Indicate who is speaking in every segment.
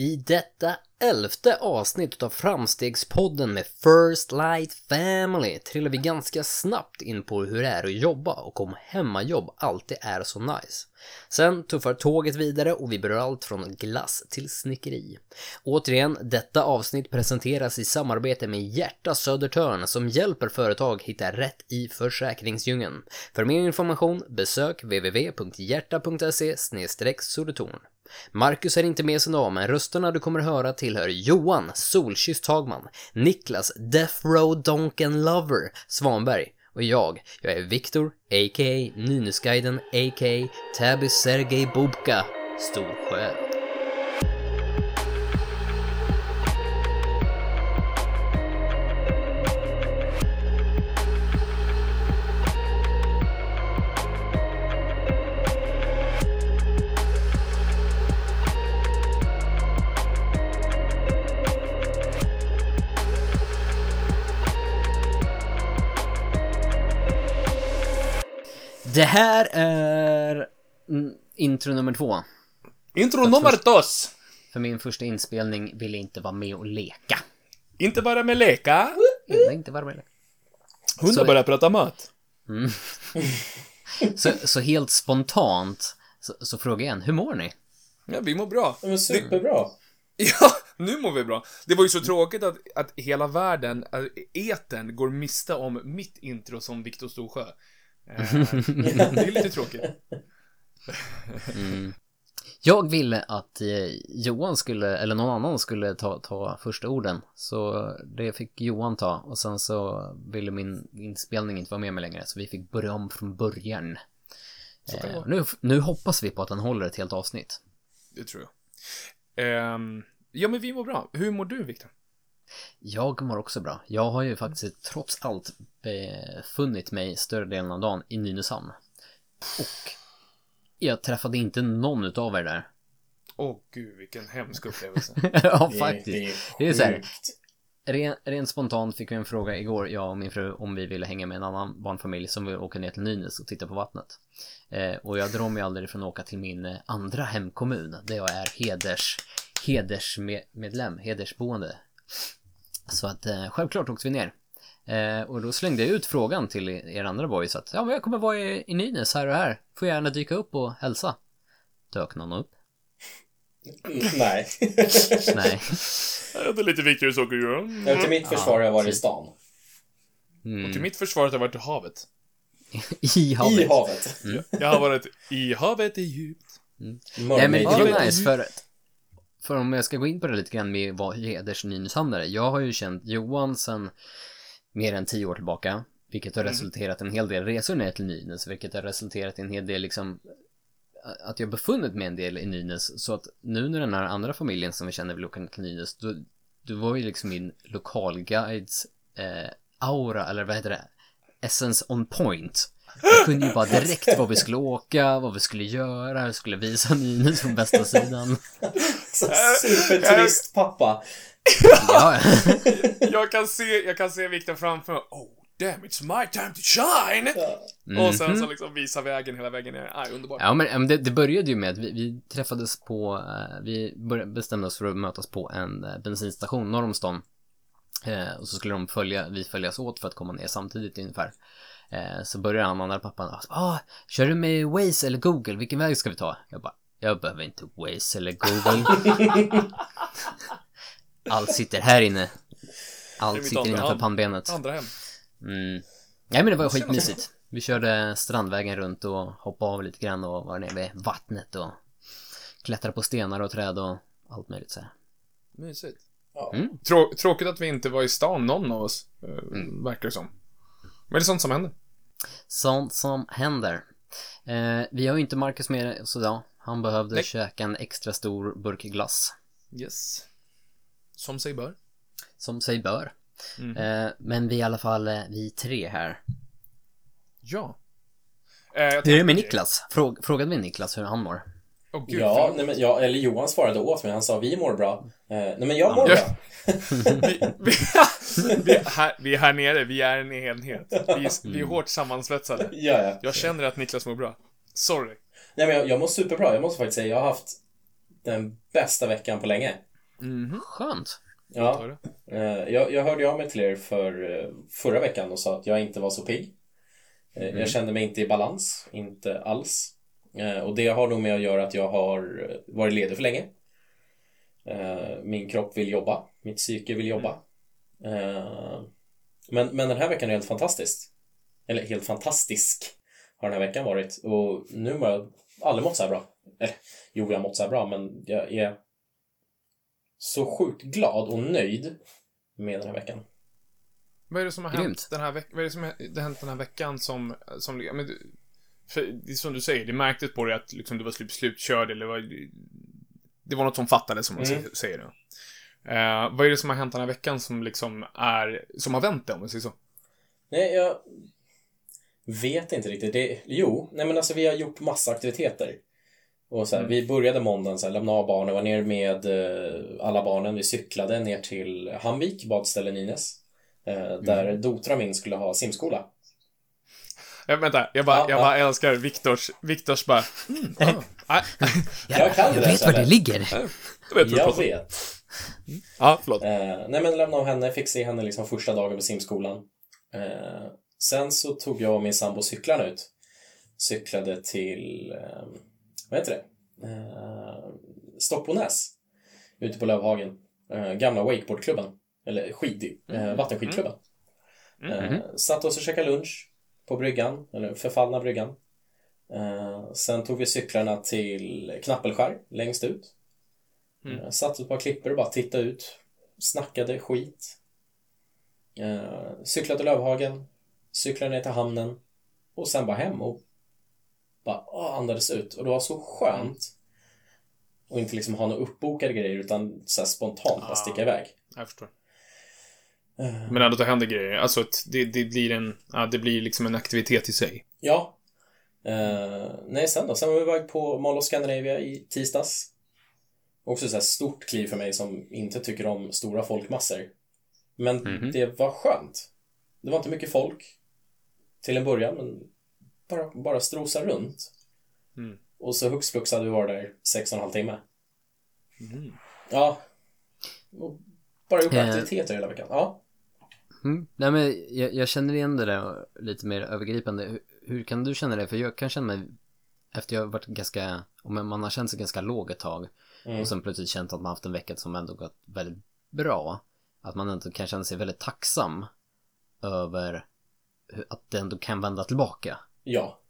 Speaker 1: I detta elfte avsnitt av Framstegspodden med First Light Family trillar vi ganska snabbt in på hur det är att jobba och om hemmajobb alltid är så nice. Sen tuffar tåget vidare och vi berör allt från glass till snickeri. Återigen, detta avsnitt presenteras i samarbete med Hjärta Södertörn som hjälper företag hitta rätt i försäkringsdjungeln. För mer information besök www.hjärta.se Södertorn. Marcus är inte med sig idag, men rösterna du kommer höra tillhör Johan Solkysst Hagman, Niklas Death Row Donken Lover Svanberg och jag, jag är Viktor, a.k.a. Nynäsguiden, a.k.a. Tabby Sergej Bubka, Storsjö. Det här är mm, intro nummer två.
Speaker 2: Intro nummer dos!
Speaker 1: För min första inspelning ville inte vara med och leka.
Speaker 2: Inte bara med leka.
Speaker 1: Ville inte vara med leka.
Speaker 2: Hundar börjar prata mat.
Speaker 1: Så, så helt spontant så, så frågar jag igen, hur mår ni?
Speaker 2: Ja, vi mår bra.
Speaker 3: Men superbra.
Speaker 2: Ja, nu mår vi bra. Det var ju så tråkigt att, att hela världen, äh, eten, går miste om mitt intro som Viktor Storsjö. Eh, det är lite tråkigt.
Speaker 1: Jag ville att eh, Johan skulle, eller någon annan skulle ta, ta första orden. Så det fick Johan ta och sen så ville min inspelning inte vara med mig längre så vi fick börja om från början. Eh, nu, nu hoppas vi på att den håller ett helt avsnitt.
Speaker 2: Det tror jag. Ehm, ja, men vi mår bra. Hur mår du, Viktor?
Speaker 1: Jag mår också bra. Jag har ju faktiskt trots allt befunnit mig större delen av dagen i Nynäshamn. Och jag träffade inte någon utav er där.
Speaker 2: Åh, gud, vilken hemsk upplevelse.
Speaker 1: ja,
Speaker 3: Det
Speaker 1: faktiskt.
Speaker 3: Det är,
Speaker 1: Det är så här. Ren, rent spontant fick vi en fråga igår, jag och min fru, om vi ville hänga med en annan barnfamilj som vill åka ner till Nynäs och titta på vattnet. Eh, och jag drar mig aldrig från att åka till min eh, andra hemkommun, där jag är heders, hedersmedlem, hedersboende. Så att eh, självklart åkte vi ner. Eh, och då slängde jag ut frågan till er andra boys att ja, men jag kommer vara i, i Nynäs här och här. Får gärna dyka upp och hälsa. Dök någon upp?
Speaker 3: Mm, Nej.
Speaker 1: Nej.
Speaker 2: Det är lite Viktors saker att göra.
Speaker 3: Ja, till mitt försvar har jag varit i stan.
Speaker 2: Och till mitt försvar har jag varit i havet.
Speaker 1: I havet.
Speaker 3: I havet.
Speaker 2: Jag har varit i havet är djupt.
Speaker 1: Nej men det var nice för För om jag ska gå in på det lite grann med vad heders Nynäshamnare. Jag har ju känt Johan sedan mer än tio år tillbaka. Vilket har resulterat i en hel del resor ner till Nynäs. Vilket har resulterat i en hel del liksom att jag befunnit mig en del i Nynäs. Så att nu när den här andra familjen som vi känner vill åka till Nynäs. Då, då var ju liksom min lokalguides eh, aura, eller vad heter det? Essence on point. Jag kunde ju bara direkt var vi skulle åka, vad vi skulle göra, jag skulle visa Nynäs från bästa sidan.
Speaker 3: Superturistpappa.
Speaker 1: Ja,
Speaker 2: Jag kan se, jag kan se Viktor framför mig. Oh, damn, it's my time to shine!
Speaker 3: Ja.
Speaker 2: Och sen så liksom visa vägen hela vägen ner. Aj, underbart.
Speaker 1: ja men det, det började ju med att vi, vi träffades på, eh, vi började, bestämde oss för att mötas på en eh, bensinstation norr om stan. Eh, och så skulle de följa, vi följas åt för att komma ner samtidigt ungefär. Eh, så började han, andra pappan, ah, kör du med Waze eller Google, vilken väg ska vi ta? Jag bara, jag behöver inte Waze eller Google. Allt sitter här inne. Allt sitter
Speaker 2: andra
Speaker 1: innanför pannbenet.
Speaker 2: Andra hem.
Speaker 1: Mm. Nej men det var skitmysigt. Vi körde Strandvägen runt och hoppade av lite grann och var nere vid vattnet och klättrade på stenar och träd och allt möjligt så här.
Speaker 2: Mysigt.
Speaker 3: Ja.
Speaker 1: Mm.
Speaker 2: Trå tråkigt att vi inte var i stan, någon av oss. eh, Verkar det som. Men det är sånt som händer.
Speaker 1: Sånt som händer. Eh, vi har ju inte Marcus med oss idag. Han behövde
Speaker 2: Nej.
Speaker 1: käka en extra stor burk glass.
Speaker 2: Yes. Som sig bör.
Speaker 1: Som sig bör.
Speaker 2: Mhm.
Speaker 1: Eh, men vi är i alla fall, eh, vi tre här.
Speaker 2: Ja. Eh,
Speaker 1: Hur är det med Niklas? Frå frågade vi Niklas hur han mår?
Speaker 2: Åh gud,
Speaker 3: Ja, nej, men jag, eller Johan svarade åt mig. Han sa vi mår bra. Eh, nej, men jag mår
Speaker 2: Ja.
Speaker 3: bra.
Speaker 2: vi, vi, vi, är här, vi är här nere, vi är en enhet. Vi är, vi är hårt sammansvetsade.
Speaker 3: Ja, ja.
Speaker 2: Jag känner att Niklas mår bra. Sorry.
Speaker 3: Nej, men jag, jag mår superbra. Jag måste faktiskt säga, jag har haft den bästa veckan på länge.
Speaker 1: Skönt.
Speaker 3: Ja, eh, jag, jag hörde av mig till er för eh, förra veckan och sa att jag inte var så pigg. Eh, Jag kände mig inte i balans, inte alls. Eh, Och det har nog med att göra att jag har varit ledig för länge. Eh, Min kropp vill jobba, mitt psyke vill jobba. Eh, Men, men den här veckan är helt fantastiskt. Eller helt fantastisk har den här veckan varit. Och nu har jag aldrig mått så här bra. Eller, jo, jag har mått så här bra, men jag är så sjukt glad och nöjd med den här veckan.
Speaker 2: Vad är det som har
Speaker 1: Grymt.
Speaker 2: hänt den här veckan? Vad är det som har det har hänt den här veckan som, som ja, men, du- för, som du säger, det märktes på dig att liksom, du var slut, slutkörd eller var, det var något som fattades som man
Speaker 3: Mm.
Speaker 2: säger- då. Eh, vad är det som har hänt den här veckan som liksom är, som har vänt det om man säger så?
Speaker 3: Nej, jag vet inte riktigt. Det, jo, nej men alltså vi har gjort massa aktiviteter. Och så här, Vi började måndagen, så här, lämna av barnen, var ner med eh, alla barnen. Vi cyklade ner till Hamvik, badställe Nynäs. Eh, där Dotra min skulle ha simskola.
Speaker 2: Ja, vänta, jag bara,
Speaker 3: Ja,
Speaker 2: jag
Speaker 3: ja.
Speaker 2: bara älskar Viktors, Viktors bara, mm, ah, nej,
Speaker 3: Jag kan det
Speaker 1: jag vet var det ligger.
Speaker 2: jag vet
Speaker 3: Jag vet.
Speaker 2: Ja, förlåt.
Speaker 3: Eh, nej men lämna av henne, fick se henne liksom första dagen på simskolan. Eh, sen så tog jag och min sambo cyklarna ut. Cyklade till, eh, vad heter det? Eh, Stockbonäs. Ute på Lövhagen. Eh, gamla wakeboardklubben. Eller skid, eh, vattenskidklubben. Eh, satt oss och käkade lunch på bryggan, eller förfallna bryggan. Eh, sen tog vi cyklarna till Knappelskär, längst ut. Eh, Satt på ett par klippor och bara tittade ut. Snackade skit. Eh, cyklade Lövhagen. Cyklade ner till hamnen. Och sen bara hem och bara ah, andades ut. Och det var så skönt. Och inte liksom ha några uppbokade grejer utan så spontant bara sticka iväg.
Speaker 2: Jag förstår. Men ändå, det händer grejer. Alltså, att det, det blir en, ja, det blir liksom en aktivitet i sig.
Speaker 3: Ja. Eh, nej, sen då? Sen var vi iväg på Mall of Scandinavia i tisdags. Också så här stort kliv för mig som inte tycker om stora folkmassor. Men det var skönt. Det var inte mycket folk till en början, men bara, bara strosa runt.
Speaker 2: Mm.
Speaker 3: Och så hux flux hade vi varit där sex och en halv timme. Ja. Och bara gjort
Speaker 1: Eh.
Speaker 3: aktiviteter hela veckan. Ja.
Speaker 1: Mm. Nej men jag, jag känner igen det där lite mer övergripande. Hur, hur kan du känna det? För jag kan känna mig efter jag har varit ganska, om man har känt sig ganska låg ett tag
Speaker 3: Mm.
Speaker 1: och sen plötsligt känt att man haft en vecka som ändå gått väldigt bra. Att man ändå kan känna sig väldigt tacksam över att det ändå kan vända tillbaka.
Speaker 3: Ja.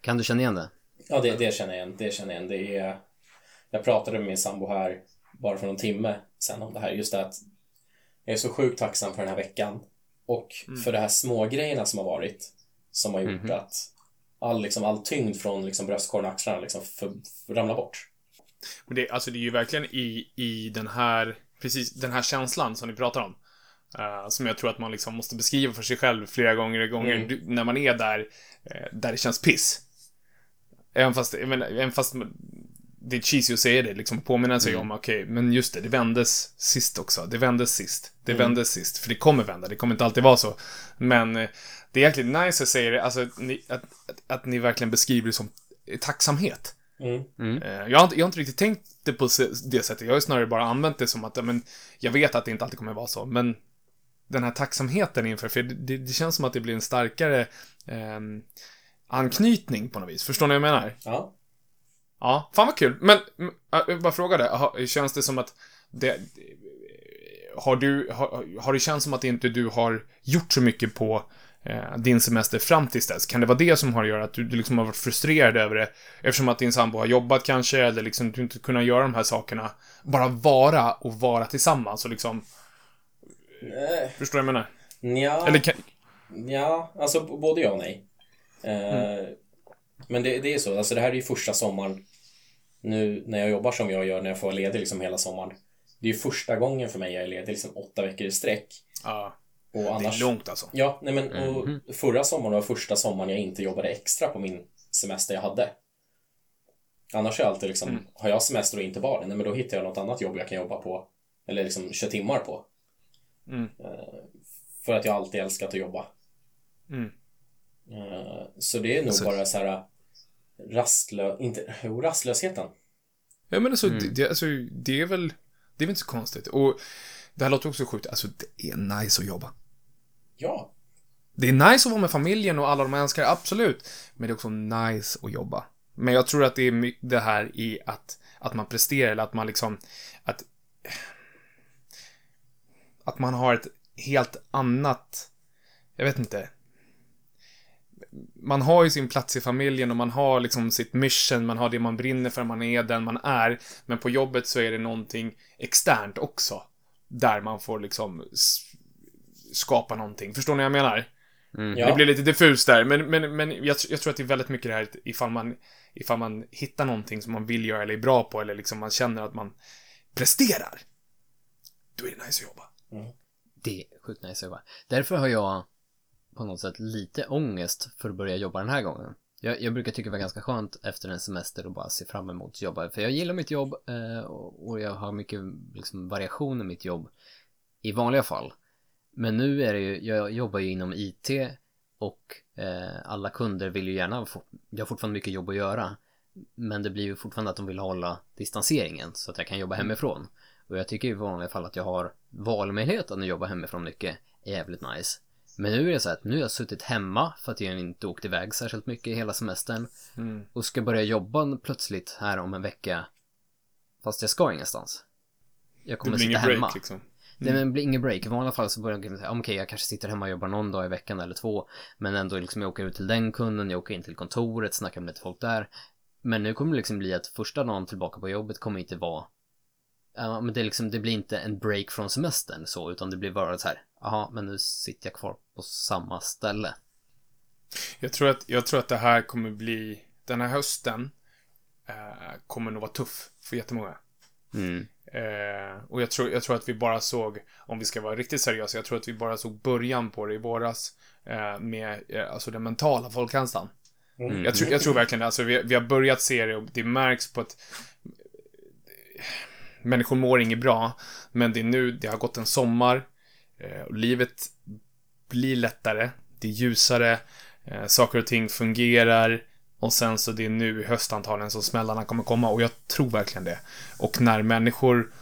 Speaker 1: Kan du känna igen det?
Speaker 3: Ja, det, det känner jag igen. Det känner jag igen. Det är... Jag pratade med min sambo här bara för någon timme sen om det här. Just det att jag är så sjukt tacksam för den här veckan och för de här små grejerna som har varit som har gjort att all, liksom, all tyngd från liksom, bröstkorgen och axlarna liksom för, för, ramlar bort.
Speaker 2: Och det, alltså det är ju verkligen i, i den här, precis den här känslan som ni pratar om. eh, som jag tror att man liksom måste beskriva för sig själv flera gånger gånger
Speaker 3: Mm.
Speaker 2: när man är där, eh, där det känns piss. Även fast, menar, även fast det är cheesy att säga det, liksom påminna sig om, okej, men just det, det vändes sist också. Det vändes sist. Det vändes sist. För det kommer vända, det kommer inte alltid vara så. Men eh, det är jäkligt nice att säga det, alltså att ni, att, att, att ni verkligen beskriver det som tacksamhet.
Speaker 3: Mm.
Speaker 2: Eh, Jag har, inte, jag har inte riktigt tänkt det på det sättet. Jag har ju snarare bara använt det som att, men, jag vet att det inte alltid kommer vara så, men den här tacksamheten inför, för det, det, det känns som att det blir en starkare ehm, anknytning på något vis. Förstår ni vad jag menar?
Speaker 3: Ja.
Speaker 2: Ja, fan vad kul. Men, mm, äh, jag bara fråga det, känns det som att det, har du, har, har det känts som att inte du har gjort så mycket på eh, din semester fram tills dess? Kan det vara det som har att göra att du, du liksom har varit frustrerad över det? Eftersom att din sambo har jobbat kanske, eller liksom du inte kunnat göra de här sakerna. Bara vara och vara tillsammans och liksom,
Speaker 3: Eh,
Speaker 2: förstår du vad jag menar?
Speaker 3: nja.
Speaker 2: Eller kan,
Speaker 3: Ja, alltså både ja och nej. Eh, Men det, det är så, alltså det här är ju första sommaren nu när jag jobbar som jag gör när jag får vara ledig liksom hela sommaren. Det är ju första gången för mig jag är ledig liksom åtta veckor i sträck.
Speaker 2: ja,
Speaker 3: Och
Speaker 2: det
Speaker 3: annars...
Speaker 2: är långt alltså.
Speaker 3: Ja, nej men och förra sommaren var första sommaren jag inte jobbade extra på min semester jag hade. Annars är jag alltid liksom, har jag semester och inte barn, nej men då hittar jag något annat jobb jag kan jobba på. Eller liksom köra timmar på.
Speaker 2: Mm.
Speaker 3: Eh, För att jag alltid älskat att jobba.
Speaker 2: Mm.
Speaker 3: Eh, Så det är nog
Speaker 1: Så-
Speaker 3: bara så här rastlö... Inte... Jo, rastlösheten.
Speaker 2: Ja, men alltså, det, det, alltså, det är väl... Det är väl inte så konstigt. Och det här låter också sjukt. Alltså, det är nice att jobba.
Speaker 3: Ja.
Speaker 2: Det är nice att vara med familjen och alla de älskar, absolut. Men det är också nice att jobba. Men jag tror att det är det här i att, att man presterar, eller att man liksom, att, att man har ett helt annat, jag vet inte. Man har ju sin plats i familjen och man har liksom sitt mission, man har det man brinner för, man är den man är. Men på jobbet så är det någonting externt också. Där man får liksom skapa någonting. Förstår ni vad jag menar?
Speaker 3: ja.
Speaker 2: Det blir lite diffust där, men, men, men jag, jag tror att det är väldigt mycket det här ifall man, ifall man hittar någonting som man vill göra eller är bra på eller liksom man känner att man presterar. Då är det nice att jobba.
Speaker 1: Det är sjukt nice att jobba. Därför har jag på något sätt lite ångest för att börja jobba den här gången. Jag, jag brukar tycka det var ganska skönt efter en semester och bara se fram emot att jobba. För jag gillar mitt jobb eh, och och jag har mycket liksom, variation i mitt jobb i vanliga fall. Men nu är det ju, jag jobbar ju inom IT och eh, alla kunder vill ju gärna få, jag har fortfarande mycket jobb att göra. Men det blir ju fortfarande att de vill hålla distanseringen så att jag kan jobba hemifrån. Och jag tycker i vanliga fall att jag har valmöjligheten att jobba hemifrån mycket är jävligt nice. Men nu är det så att nu har jag suttit hemma för att jag inte åkt iväg särskilt mycket hela semestern.
Speaker 2: Mm.
Speaker 1: Och ska börja jobba plötsligt här om en vecka. Fast jag ska ingenstans. Jag
Speaker 2: Det
Speaker 1: kommer
Speaker 2: blir
Speaker 1: sitta
Speaker 2: ingen break
Speaker 1: hemma.
Speaker 2: liksom.
Speaker 1: Det men blir ingen break. I vanliga fall så börjar jag säga, okej jag kanske sitter hemma och jobbar någon dag i veckan eller två. Men ändå liksom jag åker ut till den kunden, jag åker in till kontoret, snackar med lite folk där. Men nu kommer det liksom bli att första dagen tillbaka på jobbet kommer inte vara Men det, är liksom, det blir inte en break från semestern så, utan det blir bara så här, jaha, men nu sitter jag kvar på samma ställe.
Speaker 2: Jag tror att, jag tror att det här kommer bli, den här hösten eh, kommer nog vara tuff för jättemånga.
Speaker 1: Mm.
Speaker 2: Eh, och jag tror, jag tror att vi bara såg, om vi ska vara riktigt seriösa, jag tror att vi bara såg början på det i våras eh, med eh, alltså den mentala folkhälsan.
Speaker 3: Mm.
Speaker 2: Jag, tror, jag tror verkligen det. Alltså, vi, vi har börjat se det och det märks på att människor mår inget bra. Men det är nu, det har gått en sommar. Eh, och livet blir lättare. Det är ljusare. Eh, saker och ting fungerar. Och sen så det är nu i höst antagligen som smällarna kommer komma. Och jag tror verkligen det. Och när människor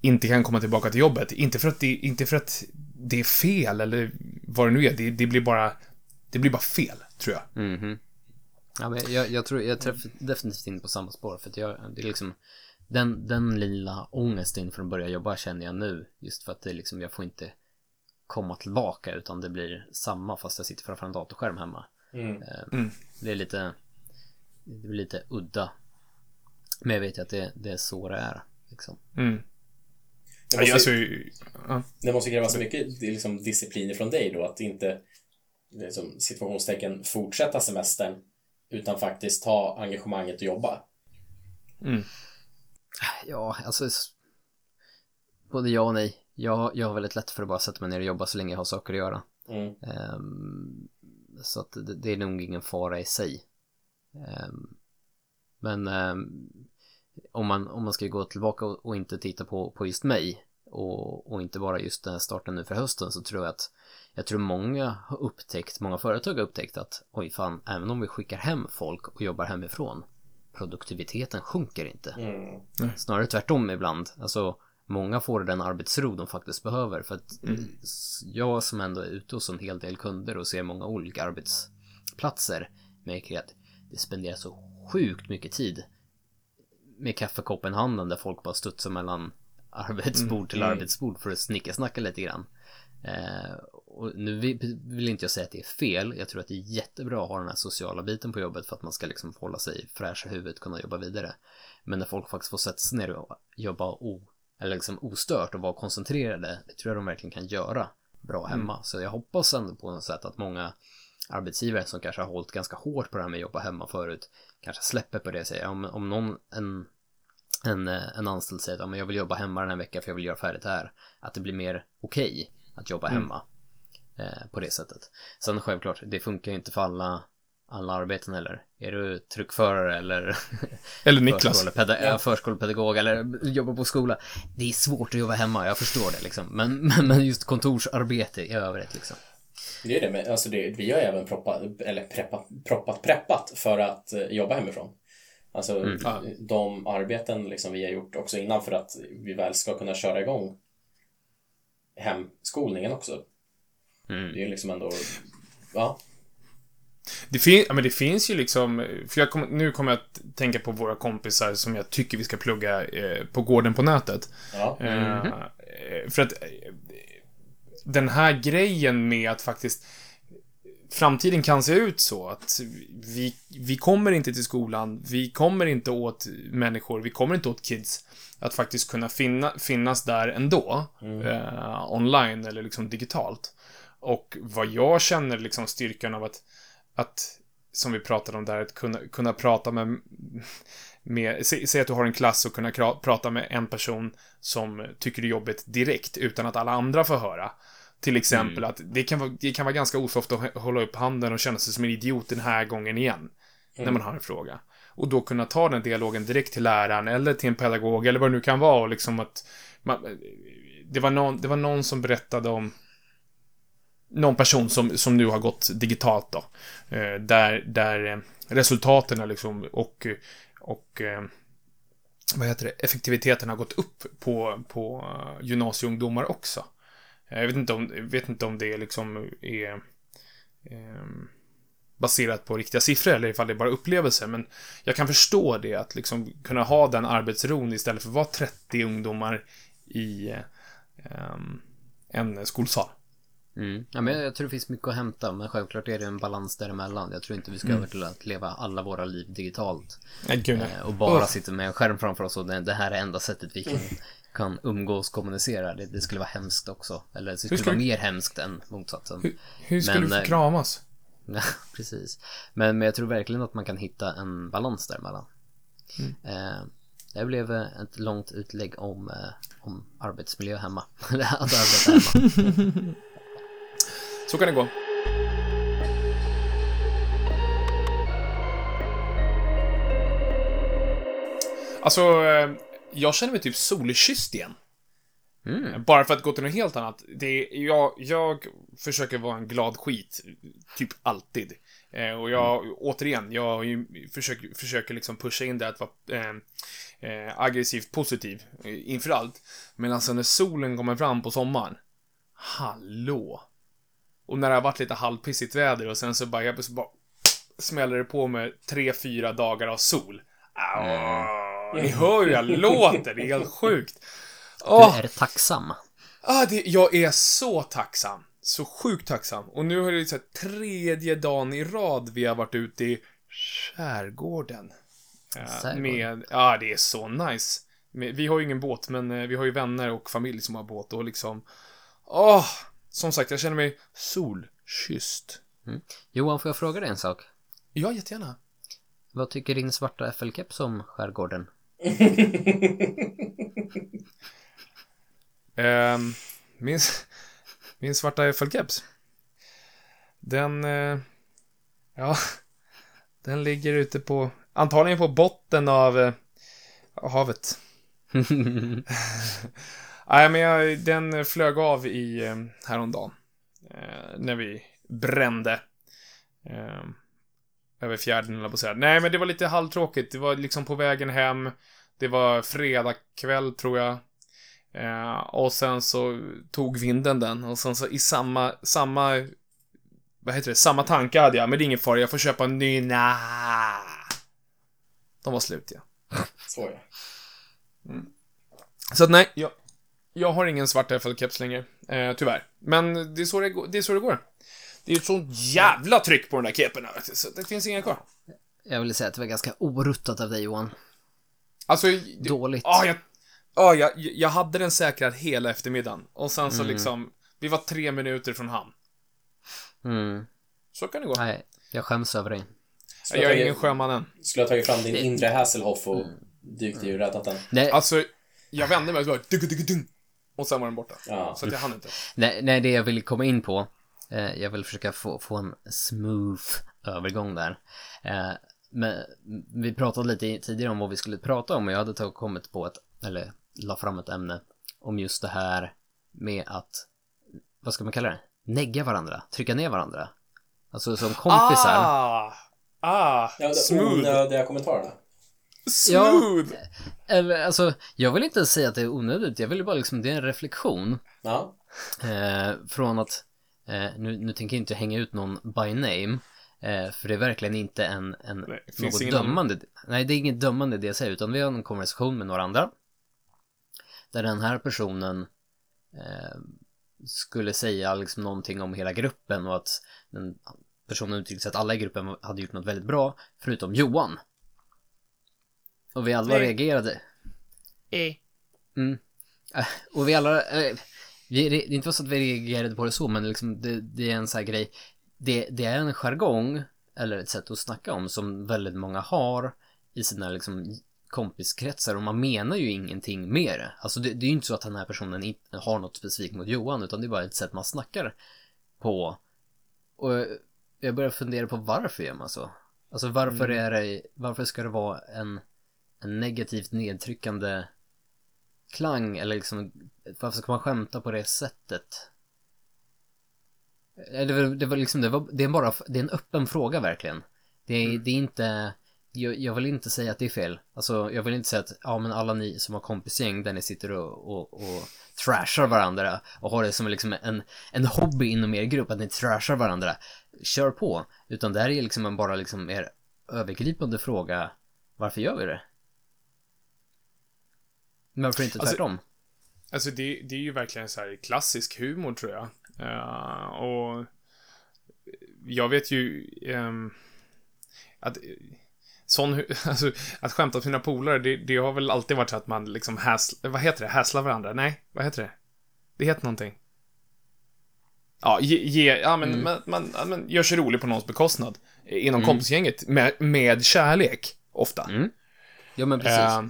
Speaker 2: inte kan komma tillbaka till jobbet. Inte för att det, inte för att det är fel eller vad det nu är. Det, det blir bara det blir bara fel, tror jag.
Speaker 1: Mhm. Ja, men jag, jag tror, jag träffar definitivt in på samma spår för att jag, det är liksom den, den lilla ångesten för att börja jobba känner jag nu just för att det liksom, jag får inte komma tillbaka utan det blir samma fast jag sitter framför en datorskärm hemma.
Speaker 3: Mm.
Speaker 1: Eh,
Speaker 2: Mm.
Speaker 1: Det är lite, det blir lite udda. Men jag vet ju att det, det är så det är. Liksom.
Speaker 2: Mm.
Speaker 3: Det måste,
Speaker 2: alltså, ja.
Speaker 3: det måste krävas mycket liksom, disciplin från dig då, att inte liksom, situationstecken fortsätta semestern utan faktiskt ta engagemanget och jobba.
Speaker 2: Mm.
Speaker 1: Ja, alltså både ja och nej. Jag, jag har väldigt lätt för att bara sätta mig ner och jobba så länge jag har saker att göra.
Speaker 3: Mm.
Speaker 1: Ehm, så att det, det är nog ingen fara i sig. Ehm, men ehm, om, man, om man ska gå tillbaka och, och inte titta på, på just mig och, och inte bara just den här starten nu för hösten så tror jag att jag tror många har upptäckt, många företag har upptäckt att oj fan, även om vi skickar hem folk och jobbar hemifrån produktiviteten sjunker inte.
Speaker 3: Mm.
Speaker 1: Snarare tvärtom ibland. Alltså, många får den arbetsro de faktiskt behöver. För att s- jag som ändå är ute hos en hel del kunder och ser många olika arbetsplatser märker att det spenderas så sjukt mycket tid med kaffekoppen i handen där folk bara studsar mellan arbetsbord till
Speaker 3: Mm.
Speaker 1: arbetsbord för att snickersnacka lite grann. Eh, och nu vill, inte jag säga att det är fel. Jag tror att det är jättebra att ha den här sociala biten på jobbet för att man ska liksom hålla sig fräsch i huvudet och kunna jobba vidare. Men när folk faktiskt får sätta sig ner och jobba o, eller liksom ostört och vara koncentrerade, det tror jag de verkligen kan göra bra hemma. Så jag hoppas ändå på något sätt att många arbetsgivare som kanske har hållit ganska hårt på det här med att jobba hemma förut kanske släpper på det och säger om, om någon, en, en, en anställd säger att jag vill jobba hemma den här veckan för jag vill göra färdigt här. Att det blir mer okej att jobba hemma eh, på det sättet. Sen självklart, det funkar ju inte för alla, alla arbeten heller. Är du truckförare eller
Speaker 2: Eller Niklas.
Speaker 1: förskolepeda- ja. förskolepedagog eller jobbar på skola. Det är svårt att jobba hemma, jag förstår det liksom. Men, men, men just kontorsarbete i övrigt liksom.
Speaker 3: Det är det, men alltså det, vi har även proppat, eller preppat, proppat, preppat för att eh, jobba hemifrån. Alltså
Speaker 2: Ja.
Speaker 3: de arbeten liksom vi har gjort också innan för att vi väl ska kunna köra igång hemskolningen också.
Speaker 1: Mm.
Speaker 3: Det är ju liksom ändå, ja,
Speaker 2: Det, fin- ja, men det finns ju liksom, för jag kom, nu kommer jag att tänka på våra kompisar som jag tycker vi ska plugga eh, på gården på nätet.
Speaker 3: ja,
Speaker 2: Eh, för att eh, den här grejen med att faktiskt framtiden kan se ut så att vi, vi kommer inte till skolan, vi kommer inte åt människor, vi kommer inte åt kids att faktiskt kunna finna, finnas där ändå, eh, online eller liksom digitalt. Och vad jag känner liksom styrkan av att, att som vi pratade om där, att kunna, kunna prata med, med sä, säg att du har en klass och kunna prata med en person som tycker det är jobbigt direkt utan att alla andra får höra. Till exempel att det kan, vara, det kan vara ganska osoft att hå- hålla upp handen och känna sig som en idiot den här gången igen. När man har en fråga. Och då kunna ta den dialogen direkt till läraren eller till en pedagog eller vad det nu kan vara och liksom att man, det, var någon, det var någon som berättade om någon person som, som nu har gått digitalt då. Eh, där, där eh, resultaten liksom och, och eh, vad heter det, effektiviteten har gått upp på, på gymnasieungdomar också. Jag vet inte om, vet inte om det liksom är eh, baserat på riktiga siffror eller ifall det är bara upplevelser, men jag kan förstå det, att liksom kunna ha den arbetsron istället för att vara 30 ungdomar i eh, en skolsal.
Speaker 1: Mm. Ja, men jag, tror det finns mycket att hämta, men självklart är det en balans däremellan. Jag tror inte vi ska över till att leva alla våra liv digitalt.
Speaker 2: Gud.
Speaker 1: Eh, och bara
Speaker 2: Uff.
Speaker 1: sitta med en skärm framför oss och det, det här är enda sättet vi kan, kan umgås och kommunicera. Det, det skulle vara hemskt också. Eller det skulle vara mer hemskt än motsatsen.
Speaker 2: Hur, hur skulle
Speaker 1: Men,
Speaker 2: du få
Speaker 1: eh,
Speaker 2: kramas?
Speaker 1: Ja, precis. Men, men jag tror verkligen att man kan hitta en balans däremellan.
Speaker 2: Mm.
Speaker 1: Eh, det blev eh, ett långt utlägg om, eh, om arbetsmiljö hemma. Att arbeta hemma.
Speaker 2: Så kan det gå. Alltså, eh, jag känner mig typ solkysst igen.
Speaker 1: Mm.
Speaker 2: Bara för att gå till något helt annat. Det är, jag, jag försöker vara en glad skit, typ alltid. Eh, och jag, återigen, jag ju försöker, försöker liksom pusha in det att vara eh, eh, aggressivt positiv eh, inför allt. Men alltså när solen kommer fram på sommaren, hallå! Och när det har varit lite halvpissigt väder och sen så bara, jag så bara smäller det på med tre, fyra dagar av sol. Au, Ni hör ju jag låter, det är helt sjukt. Åh!
Speaker 1: Du är tacksam.
Speaker 2: Ah, det, jag är så tacksam. Så sjukt tacksam. Och nu har det så tredje dagen i rad vi har varit ute i skärgården.
Speaker 1: Skärgården.
Speaker 2: med, ja, det är så nice. Med, vi har ju ingen båt, men eh, vi har ju vänner och familj som har båt och liksom... Åh! Som sagt, jag känner mig solkysst.
Speaker 1: Johan, får jag fråga dig en sak?
Speaker 2: Ja, jättegärna.
Speaker 1: Vad tycker din svarta FL-keps om skärgården?
Speaker 2: Ehm, min, min svarta FL-keps. Den, eh, ja, den ligger ute på, antagligen på botten av eh, havet. Nej, men jag, den flög av i eh, häromdagen. Eh, när vi brände. Eh, över fjärden, eller på säga. Nej, men det var lite halvtråkigt. Det var liksom på vägen hem. Det var fredag kväll, tror jag. Eh, och sen så tog vinden den och sen så i samma, samma, vad heter det, samma tanke hade jag, men det är ingen fara, jag får köpa en ny, nah. De var slut ja.
Speaker 3: Så ja.
Speaker 2: Så att nej, jag, jag har ingen svart FL-keps längre, eh, tyvärr. Men det är, så det, går- det är så det går. Det är ju ett sånt jävla tryck på den där kepen, så det finns inga kvar.
Speaker 1: Jag vill säga att det var ganska oruttat av dig Johan.
Speaker 2: Alltså,
Speaker 1: Dåligt.
Speaker 2: Ja, jag, ja, jag, jag hade den säkrad hela eftermiddagen. Och sen så liksom, vi var tre minuter från hamn.
Speaker 1: Mm.
Speaker 2: Så kan det gå.
Speaker 1: Nej, jag skäms över dig.
Speaker 3: Skulle
Speaker 2: Jag är ingen sjöman än.
Speaker 3: skulle ha tagit fram din inre Hasselhoff och dykt i och räddat den.
Speaker 1: Nej,
Speaker 2: Alltså, jag vände mig och så bara och sen var den borta.
Speaker 3: Ja.
Speaker 2: Så att jag hann inte.
Speaker 1: nej, nej, det jag vill komma in på. Eh, jag vill försöka få, få en smooth övergång där. Eh, men vi pratade lite tidigare om vad vi skulle prata om och jag hade tagit, kommit på ett, eller la fram ett ämne om just det här med att, vad ska man kalla det? Negga varandra, trycka ner varandra. Alltså som kompisar.
Speaker 2: Ah! Ah!
Speaker 3: Ja, det
Speaker 2: smooth.
Speaker 3: onödiga kommentarerna.
Speaker 2: Smooth!
Speaker 1: Eller alltså, jag vill inte säga att det är onödigt, jag vill bara liksom, det är en reflektion.
Speaker 3: Ja.
Speaker 1: Eh, från att, eh, nu, nu tänker jag inte hänga ut någon by name, eh, för det är verkligen inte en, en
Speaker 2: Nej,
Speaker 1: något
Speaker 2: ingen
Speaker 1: dömande. Nej, det är inget dömande det jag säger, utan vi har en konversation med några andra. Där den här personen eh, skulle säga liksom någonting om hela gruppen och att den personen uttryckte sig att alla i gruppen hade gjort något väldigt bra, förutom Johan. Och vi alla
Speaker 2: Nej.
Speaker 1: reagerade.
Speaker 2: Eh.
Speaker 1: Mm. Äh, Och vi alla, eh, vi, det är inte så att vi reagerade på det så, men liksom det, det är en sån här grej. Det, det är en jargong, eller ett sätt att snacka om, som väldigt många har i sina liksom kompiskretsar och man menar ju ingenting med det. Alltså det, det är ju inte så att den här personen inte har något specifikt mot Johan, utan det är bara ett sätt man snackar på. Och jag börjar fundera på varför gör man så? Alltså varför är det, varför ska det vara en, en negativt nedtryckande klang eller liksom varför ska man skämta på det sättet? Eh, Det var, det var liksom, det var, det är bara, det är en öppen fråga verkligen. Det är, det är inte, jag, jag vill inte säga att det är fel. Alltså, jag vill inte säga att, ja men alla ni som har kompisgäng där ni sitter och, och, och trashar varandra och har det som liksom en, en hobby inom er grupp, att ni trashar varandra. Kör på. Utan det här är liksom en bara liksom er övergripande fråga, varför gör vi det? Men varför inte
Speaker 2: Alltså,
Speaker 1: tvärtom?
Speaker 2: Alltså det, det är ju verkligen så här klassisk humor tror jag. Eh, och jag vet ju ehm, att sån, alltså, att skämta med sina polare, det, det har väl alltid varit så att man liksom häs, vad heter det, häslar varandra? Nej, vad heter det? Det heter någonting. Ja, ge, ge ja men,
Speaker 1: Mm.
Speaker 2: man, man, ja, men gör sig rolig på någons bekostnad. Inom
Speaker 1: Mm.
Speaker 2: kompisgänget, med, med kärlek, ofta.
Speaker 1: Mm. Ja men precis.
Speaker 2: Eh,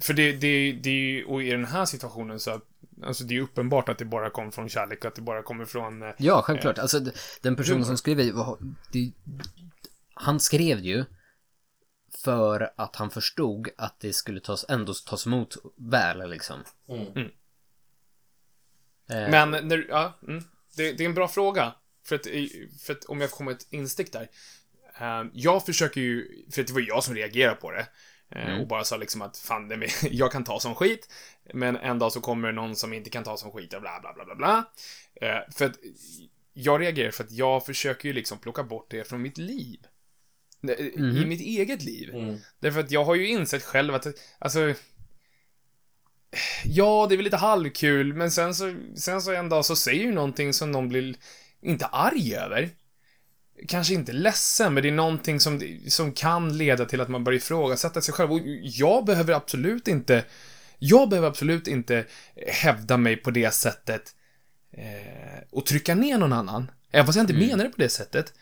Speaker 2: för det, det, det är ju, och i den här situationen så, att- alltså det är uppenbart att det bara kommer från kärlek, att det bara kommer från... eh,
Speaker 1: Ja, självklart. Alltså, d- den personen
Speaker 2: humor.
Speaker 1: som skrev det, han skrev ju för att han förstod att det skulle tas, ändå tas emot väl, liksom.
Speaker 3: Mm.
Speaker 1: Eh,
Speaker 2: Men när, ja, mm, det, det är en bra fråga. För att, för att om jag kommer ett instick där. Eh, jag försöker ju, för att det var jag som reagerade på det. Eh,
Speaker 1: Mm.
Speaker 2: Och bara sa liksom att fan, det, jag kan ta som skit. Men en dag så kommer någon som inte kan ta som skit och bla bla bla bla bla. Eh, för att jag reagerar för att jag försöker ju liksom plocka bort det från mitt liv. I
Speaker 1: Mhm.
Speaker 2: mitt eget liv.
Speaker 3: Mm.
Speaker 2: Därför att jag har ju insett själv att, alltså... Ja, det är väl lite halvkul, men sen så, sen så en dag så säger ju någonting som någon blir, inte arg över. Kanske inte ledsen, men det är någonting som, som kan leda till att man börjar ifrågasätta sig själv. Och jag behöver absolut inte, jag behöver absolut inte hävda mig på det sättet eh, och trycka ner någon annan. Även fast jag inte
Speaker 1: Mm.
Speaker 2: menar det på det sättet.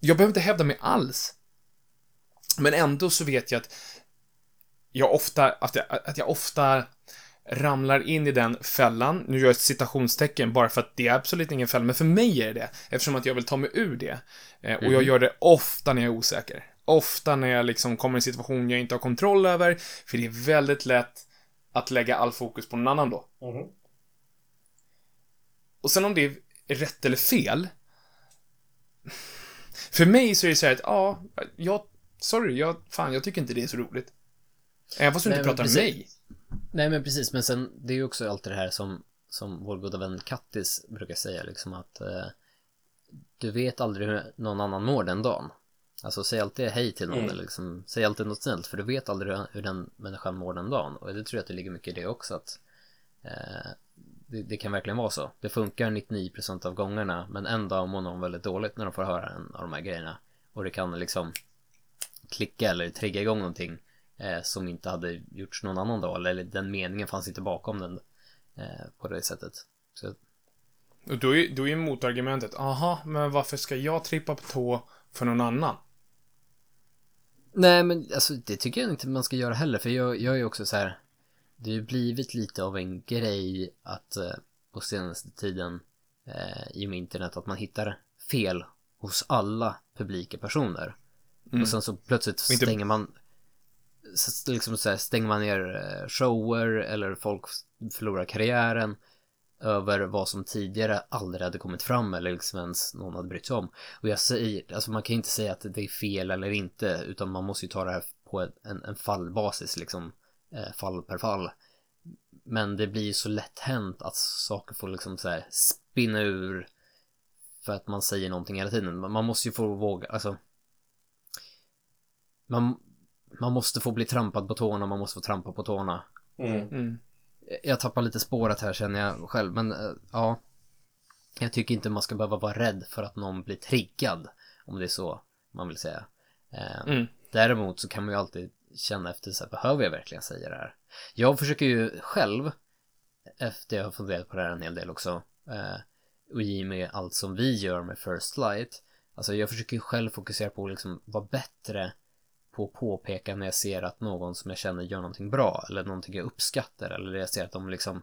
Speaker 2: Jag behöver inte hävda mig alls. Men ändå så vet jag att jag ofta, att jag, att jag ofta ramlar in i den fällan. Nu gör jag ett citationstecken bara för att det är absolut ingen fälla, men för mig är det. Eftersom att jag vill ta mig ur det. Eh, och jag
Speaker 1: Mhm.
Speaker 2: gör det ofta när jag är osäker. Ofta när jag liksom kommer i en situation jag inte har kontroll över. För det är väldigt lätt att lägga all fokus på någon annan då.
Speaker 3: Mhm.
Speaker 2: Och sen om det är rätt eller fel. För mig så är det så här att, ja, jag, sorry, jag, fan, jag tycker inte det är så roligt. Även fast du inte pratar med mig.
Speaker 1: Nej men precis, men sen det är ju också allt det här som, som vår goda vän Kattis brukar säga liksom att eh, du vet aldrig hur någon annan mår den dagen. Alltså säg alltid hej till någon
Speaker 3: Mm.
Speaker 1: eller liksom, säg alltid något snällt för du vet aldrig hur, hur den människan mår den dagen. Och det tror jag att det ligger mycket i det också att eh, det, det kan verkligen vara så. Det funkar 99% av gångerna men en dag mår någon väldigt dåligt när de får höra en av de här grejerna. Och det kan liksom klicka eller trigga igång någonting eh, som inte hade gjorts någon annan dag eller den meningen fanns inte bakom den eh, på det sättet. Så,
Speaker 2: Och då är, då är motargumentet, aha, men varför ska jag trippa på tå för någon annan?
Speaker 1: nej men alltså det tycker jag inte man ska göra heller för jag, jag är ju också så här det har ju blivit lite av en grej att eh, på senaste tiden eh, i och med internet att man hittar fel hos alla publika personer.
Speaker 2: Mm.
Speaker 1: Och sen så plötsligt
Speaker 2: inte-
Speaker 1: stänger man så liksom så här, stänger man ner eh, shower eller folk förlorar karriären över vad som tidigare aldrig hade kommit fram eller liksom ens någon hade brytt sig om. Och jag säger, alltså man kan ju inte säga att det är fel eller inte utan man måste ju ta det här på en, en fallbasis liksom, eh, fall per fall. Men det blir ju så lätt hänt att saker får liksom så här spinna ur för att man säger någonting hela tiden. Man måste ju få våga, alltså. Man, man måste få bli trampad på tårna, man måste få trampa på tårna.
Speaker 3: Mm.
Speaker 2: Mm.
Speaker 1: Jag tappar lite spåret här känner jag själv, men eh, ja. Jag tycker inte man ska behöva vara rädd för att någon blir triggad, om det är så man vill säga. Eh,
Speaker 2: Mm.
Speaker 1: Däremot så kan man ju alltid känna efter så här, behöver jag verkligen säga det här? Jag försöker ju själv, efter jag har funderat på det här en hel del också, eh, och i och med allt som vi gör med First Light, alltså jag försöker ju själv fokusera på att liksom vara bättre på att påpeka när jag ser att någon som jag känner gör någonting bra eller någonting jag uppskattar eller jag ser att de liksom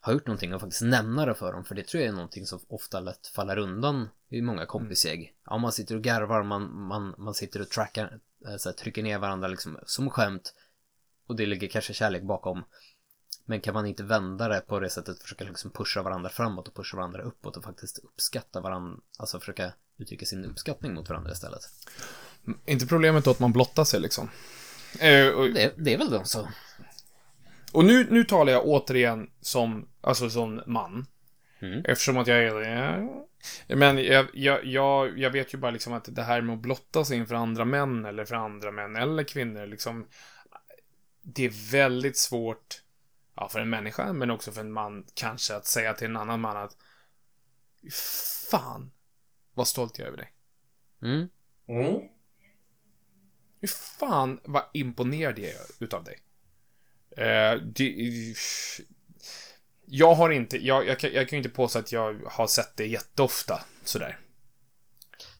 Speaker 1: har gjort någonting och faktiskt nämna det för dem för det tror jag är någonting som ofta lätt faller undan i många kompisgäng. Ja, man sitter och garvar, man, man, man sitter och trackar, eh, så här, trycker ner varandra liksom som skämt och det ligger kanske kärlek bakom. Men kan man inte vända det på det sättet, försöka liksom pusha varandra framåt och pusha varandra uppåt och faktiskt uppskatta varandra, alltså försöka uttrycka sin uppskattning mot varandra istället.
Speaker 2: Inte problemet då att man blottar sig liksom. Eh, och,
Speaker 1: Det, det är väl då så.
Speaker 2: och nu, nu talar jag återigen som, alltså som man.
Speaker 1: Mm.
Speaker 2: Eftersom att jag är. Men jag, jag, jag, jag vet ju bara liksom att det här med att blotta sig inför andra män eller för andra män eller kvinnor liksom. Det är väldigt svårt, ja för en människa men också för en man kanske att säga till en annan man att Fan, vad stolt jag är över dig.
Speaker 1: Mm.
Speaker 3: Mm.
Speaker 2: Hur fan vad imponerad jag är utav dig. Eh, det, jag har inte, jag, jag, kan, jag kan ju inte påstå att jag har sett det jätteofta, sådär.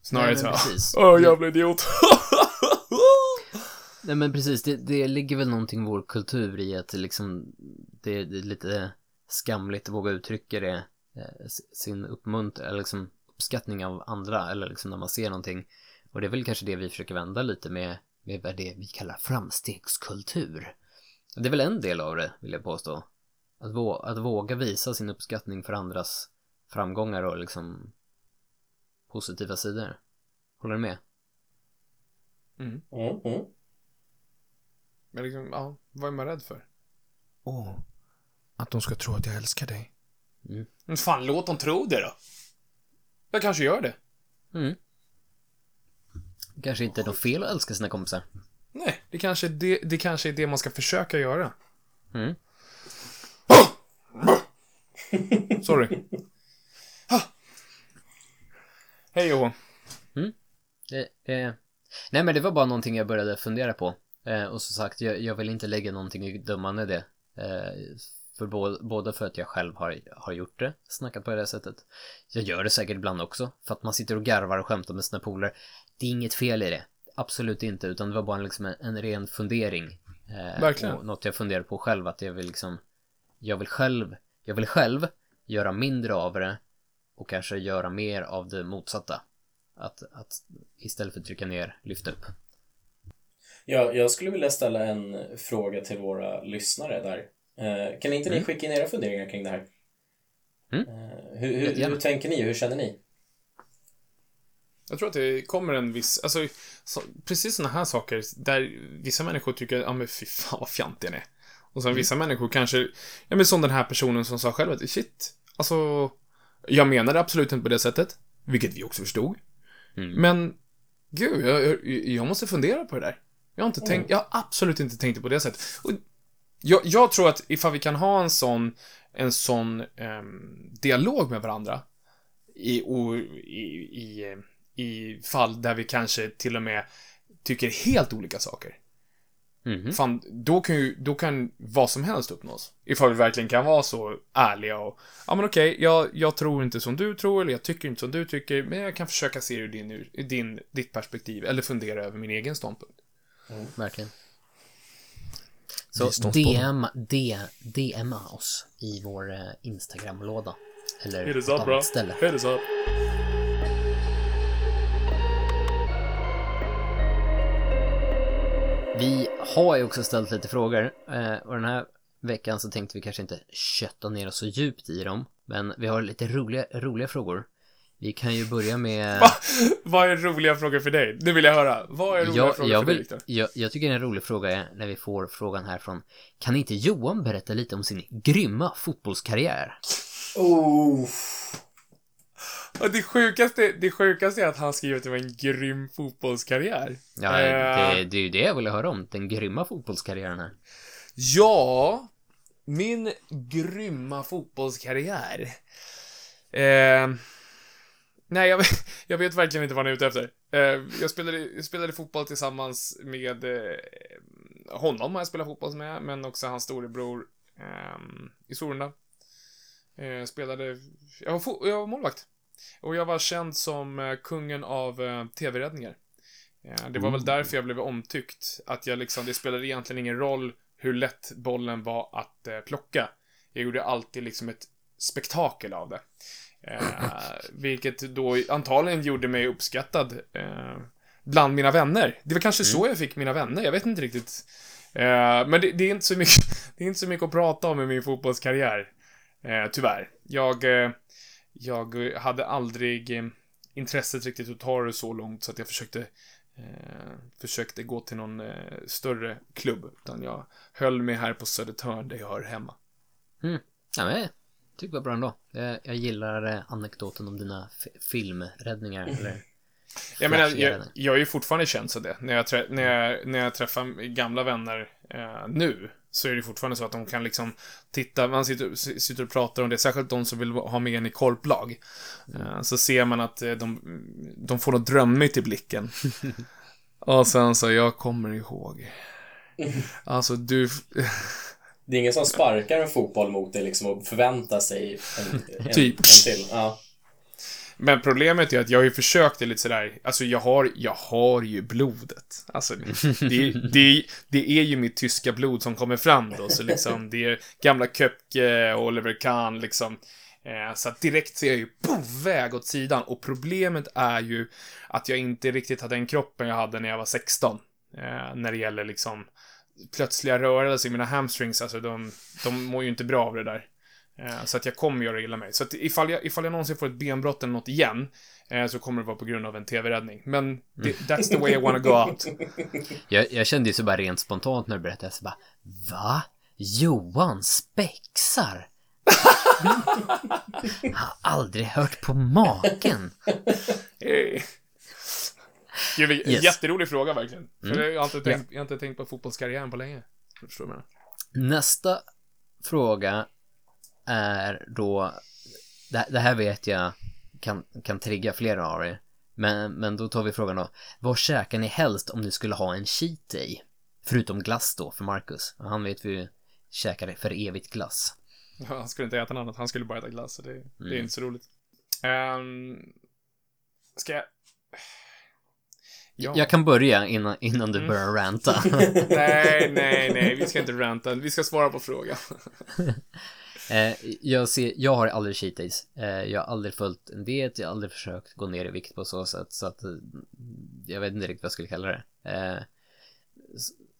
Speaker 2: Snarare så åh jävla idiot.
Speaker 1: Nej men precis, det, det ligger väl någonting i vår kultur i att det liksom det, det är lite skamligt att våga uttrycka det, eh, sin uppmuntran eller liksom uppskattning av andra eller liksom när man ser någonting. Och det är väl kanske det vi försöker vända lite med, med vad det vi kallar framstegskultur. Det är väl en del av det, vill jag påstå. Att, vå- att våga visa sin uppskattning för andras framgångar och liksom positiva sidor. Håller du med?
Speaker 2: Mm.
Speaker 3: Mm. Mm.
Speaker 2: Men liksom, ja, vad är man rädd för? Åh, att de ska tro att jag älskar dig.
Speaker 1: Mm.
Speaker 2: Men fan, låt dem tro det då. Jag kanske gör det.
Speaker 1: Mm. Kanske inte är något fel att älska sina kompisar.
Speaker 2: Nej, det kanske, är det, det kanske är det man ska försöka göra.
Speaker 1: Mm.
Speaker 2: Sorry. Hej Johan.
Speaker 1: Det, eh, nej men det var bara någonting jag började fundera på. Eh, och som sagt, jag, jag vill inte lägga någonting i dömande det. Eh, för bo, både för att jag själv har, har gjort det, snackat på det sättet. Jag gör det säkert ibland också, för att man sitter och garvar och skämtar med sina polare. Det är inget fel i det. Absolut inte, utan det var bara liksom en, en ren fundering. Eh,
Speaker 2: Verkligen.
Speaker 1: Och något jag funderar på själv, att jag vill liksom, jag vill själv, jag vill själv göra mindre av det och kanske göra mer av det motsatta. Att, att istället för att trycka ner, lyfta upp.
Speaker 3: Ja, jag skulle vilja ställa en fråga till våra lyssnare där. Eh, kan inte ni
Speaker 1: Mm.
Speaker 3: skicka in era funderingar kring det här?
Speaker 1: Mm.
Speaker 3: Eh, hur, hur, hur tänker ni? Hur känner ni?
Speaker 2: Jag tror att det kommer en viss, alltså, så, precis såna här saker där vissa människor tycker, ja men fy fan vad fjantig den är. Och sen vissa människor kanske, ja men som den här personen som sa själv att shit, alltså, jag menar det absolut inte på det sättet, vilket vi också förstod.
Speaker 1: Mm.
Speaker 2: Men, gud, jag, jag, jag måste fundera på det där. Jag har inte tänkt, jag har absolut inte tänkt på det sättet. Och jag, jag tror att ifall vi kan ha en sån, en sån ehm, dialog med varandra i, och, i, i, i fall där vi kanske till och med tycker helt olika saker.
Speaker 1: Mhm.
Speaker 2: Fan, då kan ju, då kan vad som helst uppnås. Ifall vi verkligen kan vara så ärliga och, ja men okej, jag, jag tror inte som du tror, eller jag tycker inte som du tycker, men jag kan försöka se det ur din, din, ditt perspektiv, eller fundera över min egen ståndpunkt.
Speaker 1: Verkligen. Så. DM, D, DMa oss i vår eh, Instagram-låda. Eller på ett annat ställe.
Speaker 2: Hit us up.
Speaker 1: Vi har ju också ställt lite frågor eh, och den här veckan så tänkte vi kanske inte kötta ner oss så djupt i dem. Men vi har lite roliga, roliga frågor. Vi kan ju börja med...
Speaker 2: Va? Vad är roliga frågor för dig? Nu vill jag höra. Vad är roliga
Speaker 1: Jag,
Speaker 2: frågor
Speaker 1: jag,
Speaker 2: för dig,
Speaker 1: vill,
Speaker 2: Viktor?
Speaker 1: jag, jag tycker en rolig fråga är när vi får frågan här från Kan inte Johan berätta lite om sin grymma fotbollskarriär?
Speaker 3: Oh.
Speaker 2: Och det sjukaste, det sjukaste är att han skriver att det var en grym fotbollskarriär.
Speaker 1: Ja,
Speaker 2: Eh,
Speaker 1: det, det är ju det jag ville höra om, den grymma fotbollskarriären här.
Speaker 2: Ja, min grymma fotbollskarriär. Eh, nej, jag, vet- jag vet verkligen inte vad han är ute efter. Eh, jag, spelade, jag spelade fotboll tillsammans med eh, honom har jag spelat fotboll med, men också hans storebror eh, i Sorunda. Eh, spelade, jag var, jag var målvakt. Och jag var känd som eh, kungen av eh, tv-räddningar. Eh, det var väl därför jag blev omtyckt. Att jag liksom, det spelade egentligen ingen roll hur lätt bollen var att plocka. Jag gjorde alltid liksom ett spektakel av det. Eh, vilket då antagligen gjorde mig uppskattad eh, bland mina vänner. Det var kanske så jag fick mina vänner, jag vet inte riktigt. Eh, men det, det, är inte så mycket, det är inte så mycket att prata om i min fotbollskarriär. Tyvärr. Jag, jag hade aldrig eh, intresset riktigt att ta det så långt så att jag försökte eh, försökte gå till någon eh, större klubb. Utan jag höll mig här på Södertörn där jag hör hemma.
Speaker 1: Ja, men jag tycker det var bra ändå. Jag, jag gillar eh, anekdoten om dina filmräddningar, eller
Speaker 2: Jag menar, jag, jag är ju fortfarande känd som det. När jag, när jag, när jag träffar gamla vänner eh, nu, så är det fortfarande så att de kan liksom titta, man sitter, sitter och pratar om det, särskilt de som vill ha med en i korplag. Eh, så ser man att eh, de, de får något drömmigt i blicken. och sen så, jag kommer ihåg. Alltså, du...
Speaker 3: Det är ingen som sparkar en fotboll mot dig liksom och förväntar sig en, en,
Speaker 2: Typ.
Speaker 3: en till. Ja.
Speaker 2: Men problemet är att jag har ju försökt det lite sådär, alltså jag har, jag har ju blodet. Alltså, det, det, det är ju mitt tyska blod som kommer fram då, så liksom, det är gamla Köpke, Oliver Kahn, liksom. Eh, så att direkt ser jag ju på väg åt sidan, och problemet är ju att jag inte riktigt har den kroppen jag hade när jag var 16. Eh, när det gäller liksom plötsliga rörelser i mina hamstrings, alltså de, de mår ju inte bra av det där. Eh, Så att jag kommer göra illa mig. Så att ifall jag, ifall jag någonsin får ett benbrott eller något igen, eh, så kommer det vara på grund av en tv-räddning. Men det, that's the way I wanna go out.
Speaker 1: Jag, jag kände ju så bara rent spontant när du berättade, så bara Va? Johan spexar? har aldrig hört på maken.
Speaker 2: Gud,
Speaker 1: Yes.
Speaker 2: Jätterolig fråga verkligen. För
Speaker 1: Mm.
Speaker 2: jag, har inte tänkt, jag har inte tänkt på fotbollskarriären på länge. Jag jag.
Speaker 1: Nästa fråga är då, det, det här vet jag kan, kan trigga flera av er. Men, men då tar vi frågan då, vad käkar ni helst om ni skulle ha en cheat day? Förutom glass då för Marcus. Han vet vi käkar för evigt glass.
Speaker 2: Ja, Han skulle inte äta något annat, han skulle bara äta glass. Så det, det är
Speaker 1: Mm.
Speaker 2: inte så roligt. Um, ska jag... Ja.
Speaker 1: Jag kan börja innan, innan du
Speaker 2: Mm.
Speaker 1: börjar ranta.
Speaker 2: Nej, nej, nej, vi ska inte ranta. Vi ska svara på frågan.
Speaker 1: Eh, jag, ser, jag har aldrig cheat days. Eh, jag har aldrig följt en diet, jag har aldrig försökt gå ner i vikt på så sätt. Så att eh, jag vet inte riktigt vad jag skulle kalla det. Eh,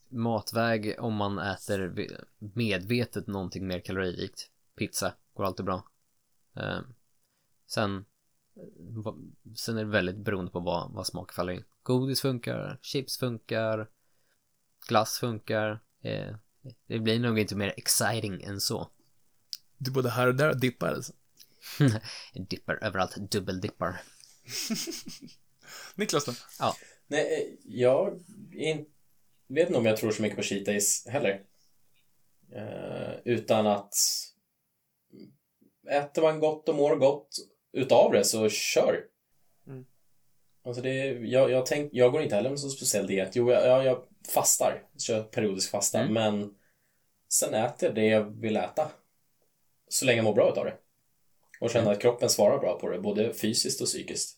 Speaker 1: matväg om man äter medvetet någonting mer kaloririkt. Pizza går alltid bra. Eh, sen, eh, sen är det väldigt beroende på vad, vad smak faller in. Godis funkar, chips funkar, glass funkar. Eh, det blir nog inte mer exciting än så.
Speaker 2: Du både här och där och dippar alltså.
Speaker 1: Dippar överallt, dubbeldippar.
Speaker 2: Niklas då?
Speaker 3: Nej, eh, jag in, vet inte om jag tror så mycket på cheat days heller. Eh, utan att äter man gott och mår gott utav det så kör.
Speaker 2: Mm.
Speaker 3: Alltså det, jag, jag, tänk, jag går inte heller med så speciell diet. Jo, jag, jag, jag fastar, kör periodisk fasta,
Speaker 1: Mm.
Speaker 3: men sen äter jag det jag vill äta. Så länge jag mår bra utav det. Och känner att kroppen svarar bra på det, både fysiskt och psykiskt.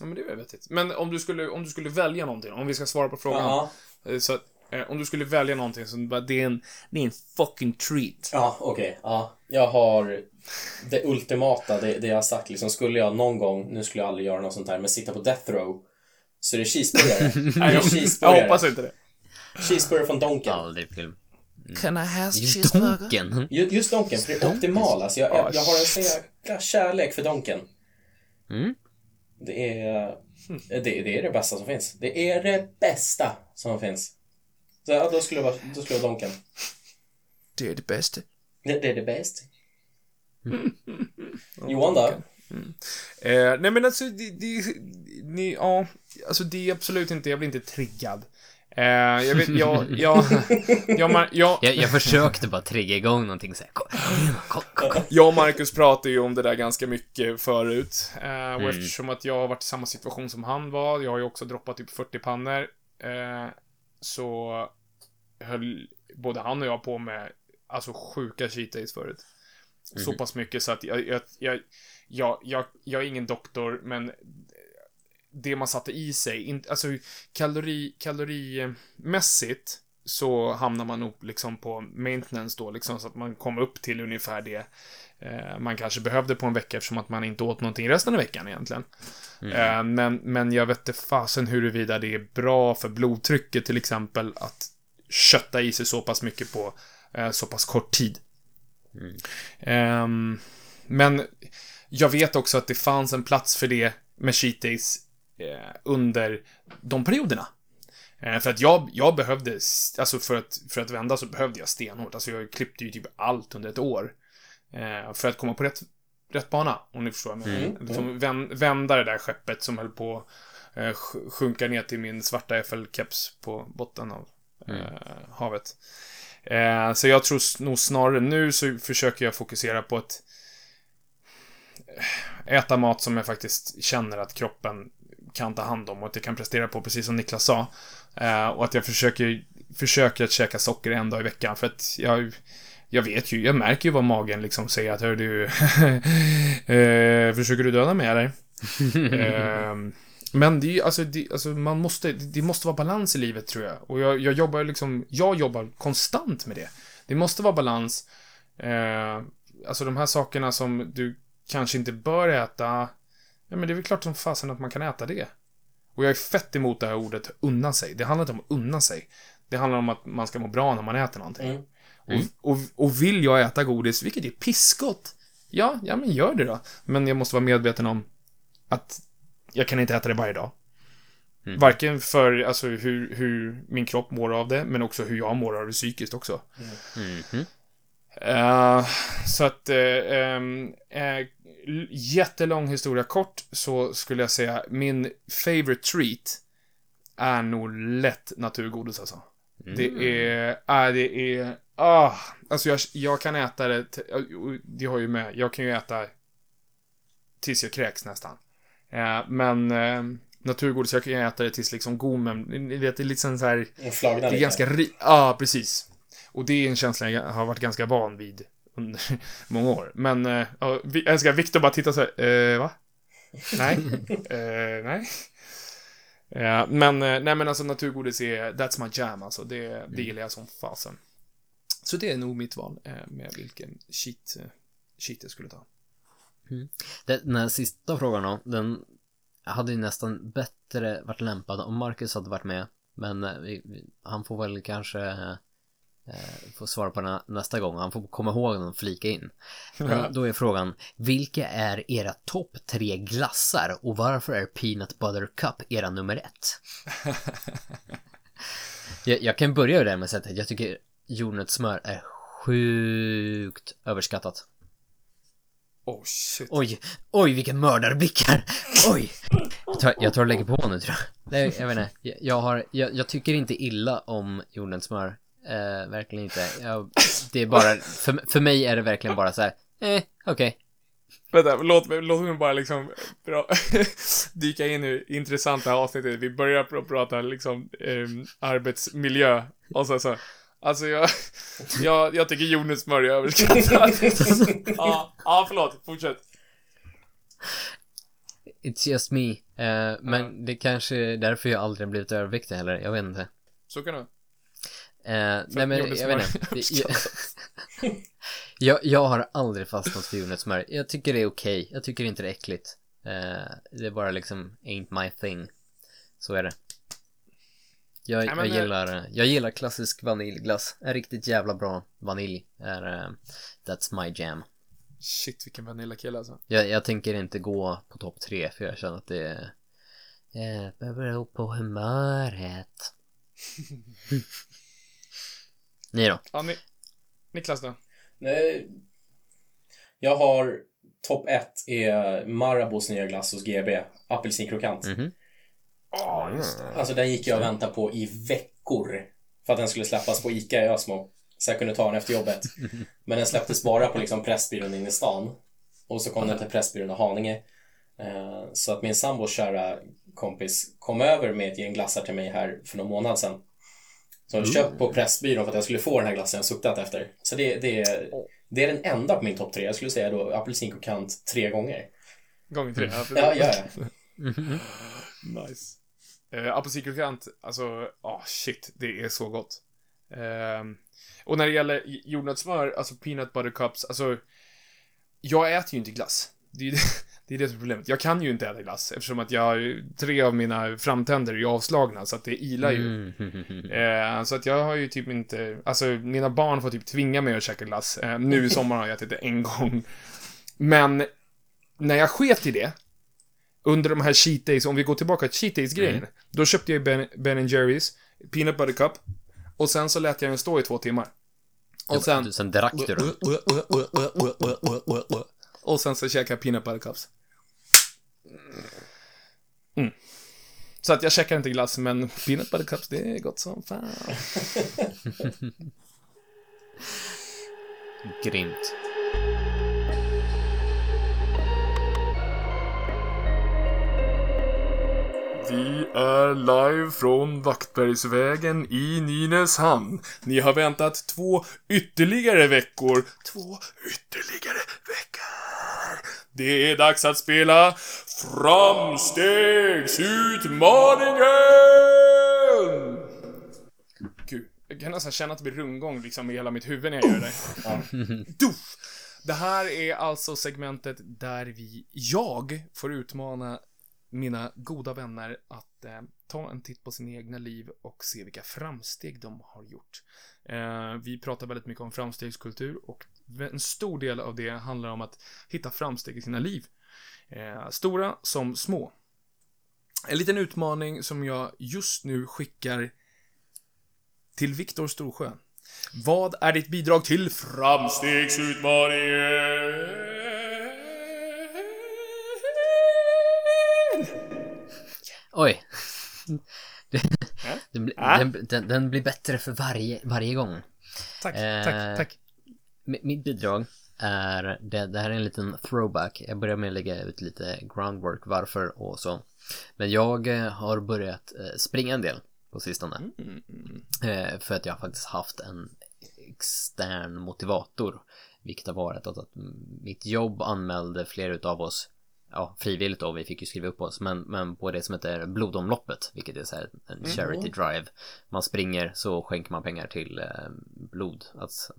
Speaker 2: Ja, men det är väl vettigt. Men om du skulle, om du skulle välja någonting, om vi ska svara på frågan.
Speaker 3: Ja,
Speaker 2: Eh, Så att, eh, om du skulle välja någonting som bara, det är en, det är en fucking treat.
Speaker 3: Ja, okej. Ja. Jag har det ultimata, det, det jag har sagt liksom, skulle jag någon gång, nu skulle jag aldrig göra något sånt här, men sitta på death row, så är det cheeseburgare.
Speaker 2: Nej, jag, jag
Speaker 3: cheeseburgare.
Speaker 2: hoppas inte det.
Speaker 3: Cheeseburgare från Donken.
Speaker 1: Aldrig film.
Speaker 2: Can I have
Speaker 1: Just Donken.
Speaker 3: Ju- Just Donken, för det är optimal. Alltså jag, jag, jag har en så jäkla kärlek för Donken.
Speaker 1: Mm.
Speaker 3: Det är, det, det är det bästa som finns. Det är det bästa som finns. Så ja, då skulle det vara, då skulle det vara Donken.
Speaker 2: Det är det bästa.
Speaker 3: Det, det är det bästa. Johan då?
Speaker 2: Eh, nej men alltså, det, det, ni, ja, alltså det är absolut inte, jag blir inte triggad. Eh, jag vet, jag, jag, jag, jag, jag,
Speaker 1: försökte bara trigga igång någonting såhär. Kom, kom.
Speaker 2: jag och Marcus pratade ju om det där ganska mycket förut. Eh, och eftersom att jag har varit i samma situation som han var, jag har ju också droppat typ 40 pannor, eh, så höll både han och jag på med, alltså sjuka cheat days förut. Så pass mycket så att jag, jag, jag, jag, jag, jag är ingen doktor, men det man satte i sig, in, alltså kalori, kalorimässigt så hamnar man nog liksom på maintenance då, liksom så att man kommer upp till ungefär det eh, man kanske behövde på en vecka eftersom att man inte åt någonting resten av veckan egentligen. Eh, men, men jag vet inte fasen huruvida det är bra för blodtrycket till exempel att kötta i sig så pass mycket på eh, så pass kort tid. Ehm, men jag vet också att det fanns en plats för det med cheat days under de perioderna. Eh, för att jag, jag behövde, alltså för att, för att vända så behövde jag stenhårt. Alltså jag klippte ju typ allt under ett år. Eh, för att komma på rätt, rätt bana, om ni förstår vad jag menar.
Speaker 3: Mm,
Speaker 2: Liksom vän, vända det där skeppet som höll på att eh, sj- sjunka ner till min svarta FL-keps på botten av eh, havet. Eh, så jag tror nog snarare nu så försöker jag fokusera på att eh, äta mat som jag faktiskt känner att kroppen kan ta hand om och att jag kan prestera på, precis som Niklas sa. Eh, och att jag försöker, försöker att käka socker en dag i veckan för att jag jag vet ju, jag märker ju vad magen liksom säger att hör du, eh, försöker du döda mig eller? Ehm, men det är ju, alltså, det, alltså man måste, det måste vara balans i livet tror jag. Och jag, jag jobbar liksom, jag jobbar konstant med det. Det måste vara balans. Eh, alltså de här sakerna som du kanske inte bör äta, ja men det är väl klart som fasen att man kan äta det. Och jag är fett emot det här ordet unna sig. Det handlar inte om att unna sig. Det handlar om att man ska må bra när man äter någonting.
Speaker 3: Mm.
Speaker 2: Och, och, och vill jag äta godis, vilket är pissgott, ja, ja men gör det då. Men jag måste vara medveten om att jag kan inte äta det varje dag. Varken för alltså, hur, hur min kropp mår av det, men också hur jag mår av det psykiskt också.
Speaker 1: Mhm.
Speaker 2: Eh, så att, ehm, eh, l- jättelång historia kort, så skulle jag säga min favorite treat är nog lätt naturgodis alltså. Det är, äh, det är, ah, alltså jag, jag kan äta det, det har ju med, jag kan ju äta tills jag kräks nästan. Eh, men eh, naturgodis, jag kan ju äta det tills liksom gommen, ni vet, det är sån så här det är ganska Ja, precis. Och det är en känsla jag har varit ganska van vid under många år. Men, eh, jag älskar Viktor bara titta så här, eh, va? Nej. eh, nej. Ja, men, eh, nej men alltså naturgodis är, that's my jam alltså. Det, det gillar jag som fasen. Så det är nog mitt val eh, med vilken cheat, eh, cheat jag skulle ta.
Speaker 1: Den, den här sista frågan då, den hade ju nästan bättre varit lämpad om Marcus hade varit med. Men vi, vi, han får väl kanske eh, få svara på den nästa gång. Han får komma ihåg den och flika in. Men då är frågan, vilka är era topp tre glassar och varför är Peanut Butter Cup era nummer ett? jag, jag kan börja med det med att säga att jag tycker jordnötssmör är sjukt överskattat.
Speaker 2: Oh shit.
Speaker 1: Oj, oj vilka mördarblickar! Oj! Jag tror jag, tror jag lägger på nu tror jag. Nej, jag vet inte. Jag har, jag, jag tycker inte illa om jordnötssmör. Eh, verkligen inte. Jag, det är bara, för, för mig är det verkligen bara så här. eh, okej.
Speaker 2: Vänta, låt mig, låt mig bara liksom bra, dyka in i intressanta avsnittet. Vi börjar pr prata liksom ehm, arbetsmiljö och så så. Alltså jag, jag, jag tycker jordnötssmör är överskattat. ja, ja, förlåt. Fortsätt.
Speaker 1: It's just me. Eh, men det kanske är därför jag aldrig blivit överviktig heller. Jag vet inte.
Speaker 2: Så kan det
Speaker 1: Eh, nej men jag vet inte. Jag, jag, jag har aldrig fastnat för jordnötssmör. Jag tycker det är okej. Jag tycker inte det är äckligt. Eh, det är bara liksom ain't my thing. Så är det. Jag, jag,
Speaker 2: eh,
Speaker 1: gillar, jag gillar klassisk vaniljglass. En riktigt jävla bra vanilj är eh, That's my jam.
Speaker 2: Shit, vilken Vanilla-kille alltså.
Speaker 1: Jag, jag tänker inte gå på topp tre för jag känner att det är... Eh, Det beror på humöret. Ni då?
Speaker 2: Ja, ni, Niklas då?
Speaker 3: Nej. Jag har topp ett är Marabous nya glass hos GB. Apelsinkrokant.
Speaker 2: Ja, just det.
Speaker 3: Alltså den gick jag och väntade på i veckor. För att den skulle släppas på ICA i Ösmo. Så jag kunde ta den efter jobbet. Men den släpptes bara på liksom Pressbyrån inne i stan. Och så kom den till Pressbyrån i Haninge. Eh, Så att min sambos kära kompis kom över med ett gäng glassar till mig här för någon månad sedan. Som jag köpt på Pressbyrån för att jag skulle få den här glassen jag suktat efter. Så det, det, är, det är den enda på min topp tre. Jag skulle säga då apelsinkrokant tre gånger.
Speaker 2: Gånger tre. Ja,
Speaker 3: Ja, ja, ja.
Speaker 2: Nice. Uh, Apelsinkrokant, alltså, ah shit, det är så gott. Ehm, och när det gäller jordnötssmör, alltså peanut butter cups, alltså, jag äter ju inte glass. Det är ju det, är det som är problemet. Jag kan ju inte äta glass eftersom att jag, har- tre av mina framtänder är ju avslagna, så att det ilar ju.
Speaker 1: Mm.
Speaker 2: Eh, så att jag har ju typ inte, alltså mina barn får typ tvinga mig att käka glass. Eh, nu i sommar har jag ätit det en gång. Men när jag sket i det, under de här cheat days, om vi går tillbaka till cheat days-grejen,
Speaker 1: Mm.
Speaker 2: då köpte jag Ben, ben Jerrys Peanut Butter Cup, och sen så lät jag den stå i två timmar. Och sen...
Speaker 1: Sen drack du den.
Speaker 2: Och sen så käkade jag Peanut Butter Cups. Mm. Så att jag käkar inte glass, men Peanut Butter Cups, det är gott som fan.
Speaker 1: Grymt.
Speaker 2: Vi är live från Vaktbergsvägen i Nynäshamn. Ni har väntat två ytterligare veckor. Två ytterligare veckor. Det är dags att spela Framstegsutmaningen! Gud, jag kan nästan känna att det blir rundgång liksom i hela mitt huvud när jag gör det. Duff! Det här är alltså segmentet där vi, jag, får utmana mina goda vänner att eh, ta en titt på sina egna liv och se vilka framsteg de har gjort. Eh, vi pratar väldigt mycket om framstegskultur och en stor del av det handlar om att hitta framsteg i sina liv. Eh, stora som små. En liten utmaning som jag just nu skickar till Viktor Storsjö. Vad är ditt bidrag till framstegsutmaningen?
Speaker 1: Oj. Det, den, blir-
Speaker 2: Äh?
Speaker 1: den, den, den blir bättre för varje, varje gång.
Speaker 2: Tack,
Speaker 1: Eh,
Speaker 2: tack, tack.
Speaker 1: Mi- Mitt bidrag är, det, det här är en liten throwback. Jag börjar med att lägga ut lite groundwork, varför och så. Men jag eh, har börjat eh, springa en del på sistone. Eh, För att jag har faktiskt haft en extern motivator. Vilket har varit att, att mitt jobb anmälde flera utav oss Ja, frivilligt då, vi fick ju skriva upp oss, men, men på det som heter blodomloppet, vilket är så här en charity drive. Man springer så skänker man pengar till eh, blod, alltså?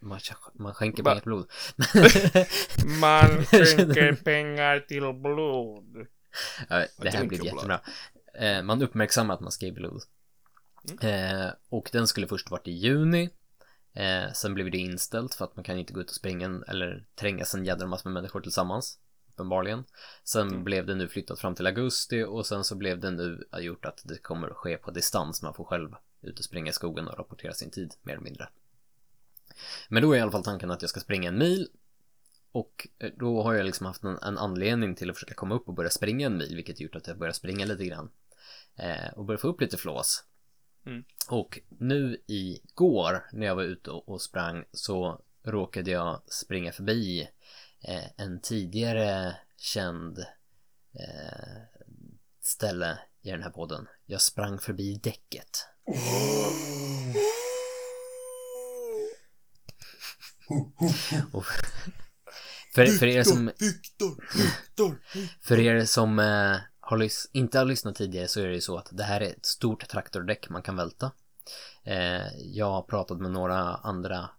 Speaker 1: Man, man skänker pengar till blod.
Speaker 2: Man skänker pengar till blod.
Speaker 1: Det här blir jättebra. Eh, man uppmärksammar att man ska ge blod. Eh, och den skulle först varit i juni. Eh, sen blev det inställt för att man kan inte gå ut och springa eller trängas en jädra massa med människor tillsammans. Uppenbarligen. Sen blev det nu flyttat fram till augusti och sen så blev det nu gjort att det kommer att ske på distans. Man får själv ut och springa i skogen och rapportera sin tid mer eller mindre. Men då är i alla fall tanken att jag ska springa en mil och eh, då har jag liksom haft en, en anledning till att försöka komma upp och börja springa en mil, vilket gjort att jag börjar springa lite grann. Eh, och börjar få upp lite flås.
Speaker 2: Mm.
Speaker 1: Och nu igår när jag var ute och, och sprang så råkade jag springa förbi eh, en tidigare känd eh, ställe i den här podden. Jag sprang förbi däcket. Och för, för er som
Speaker 2: Viktor, Viktor.
Speaker 1: För er som eh, har inte har lyssnat tidigare så är det ju så att det här är ett stort traktordäck man kan välta. Eh, jag har pratat med några andra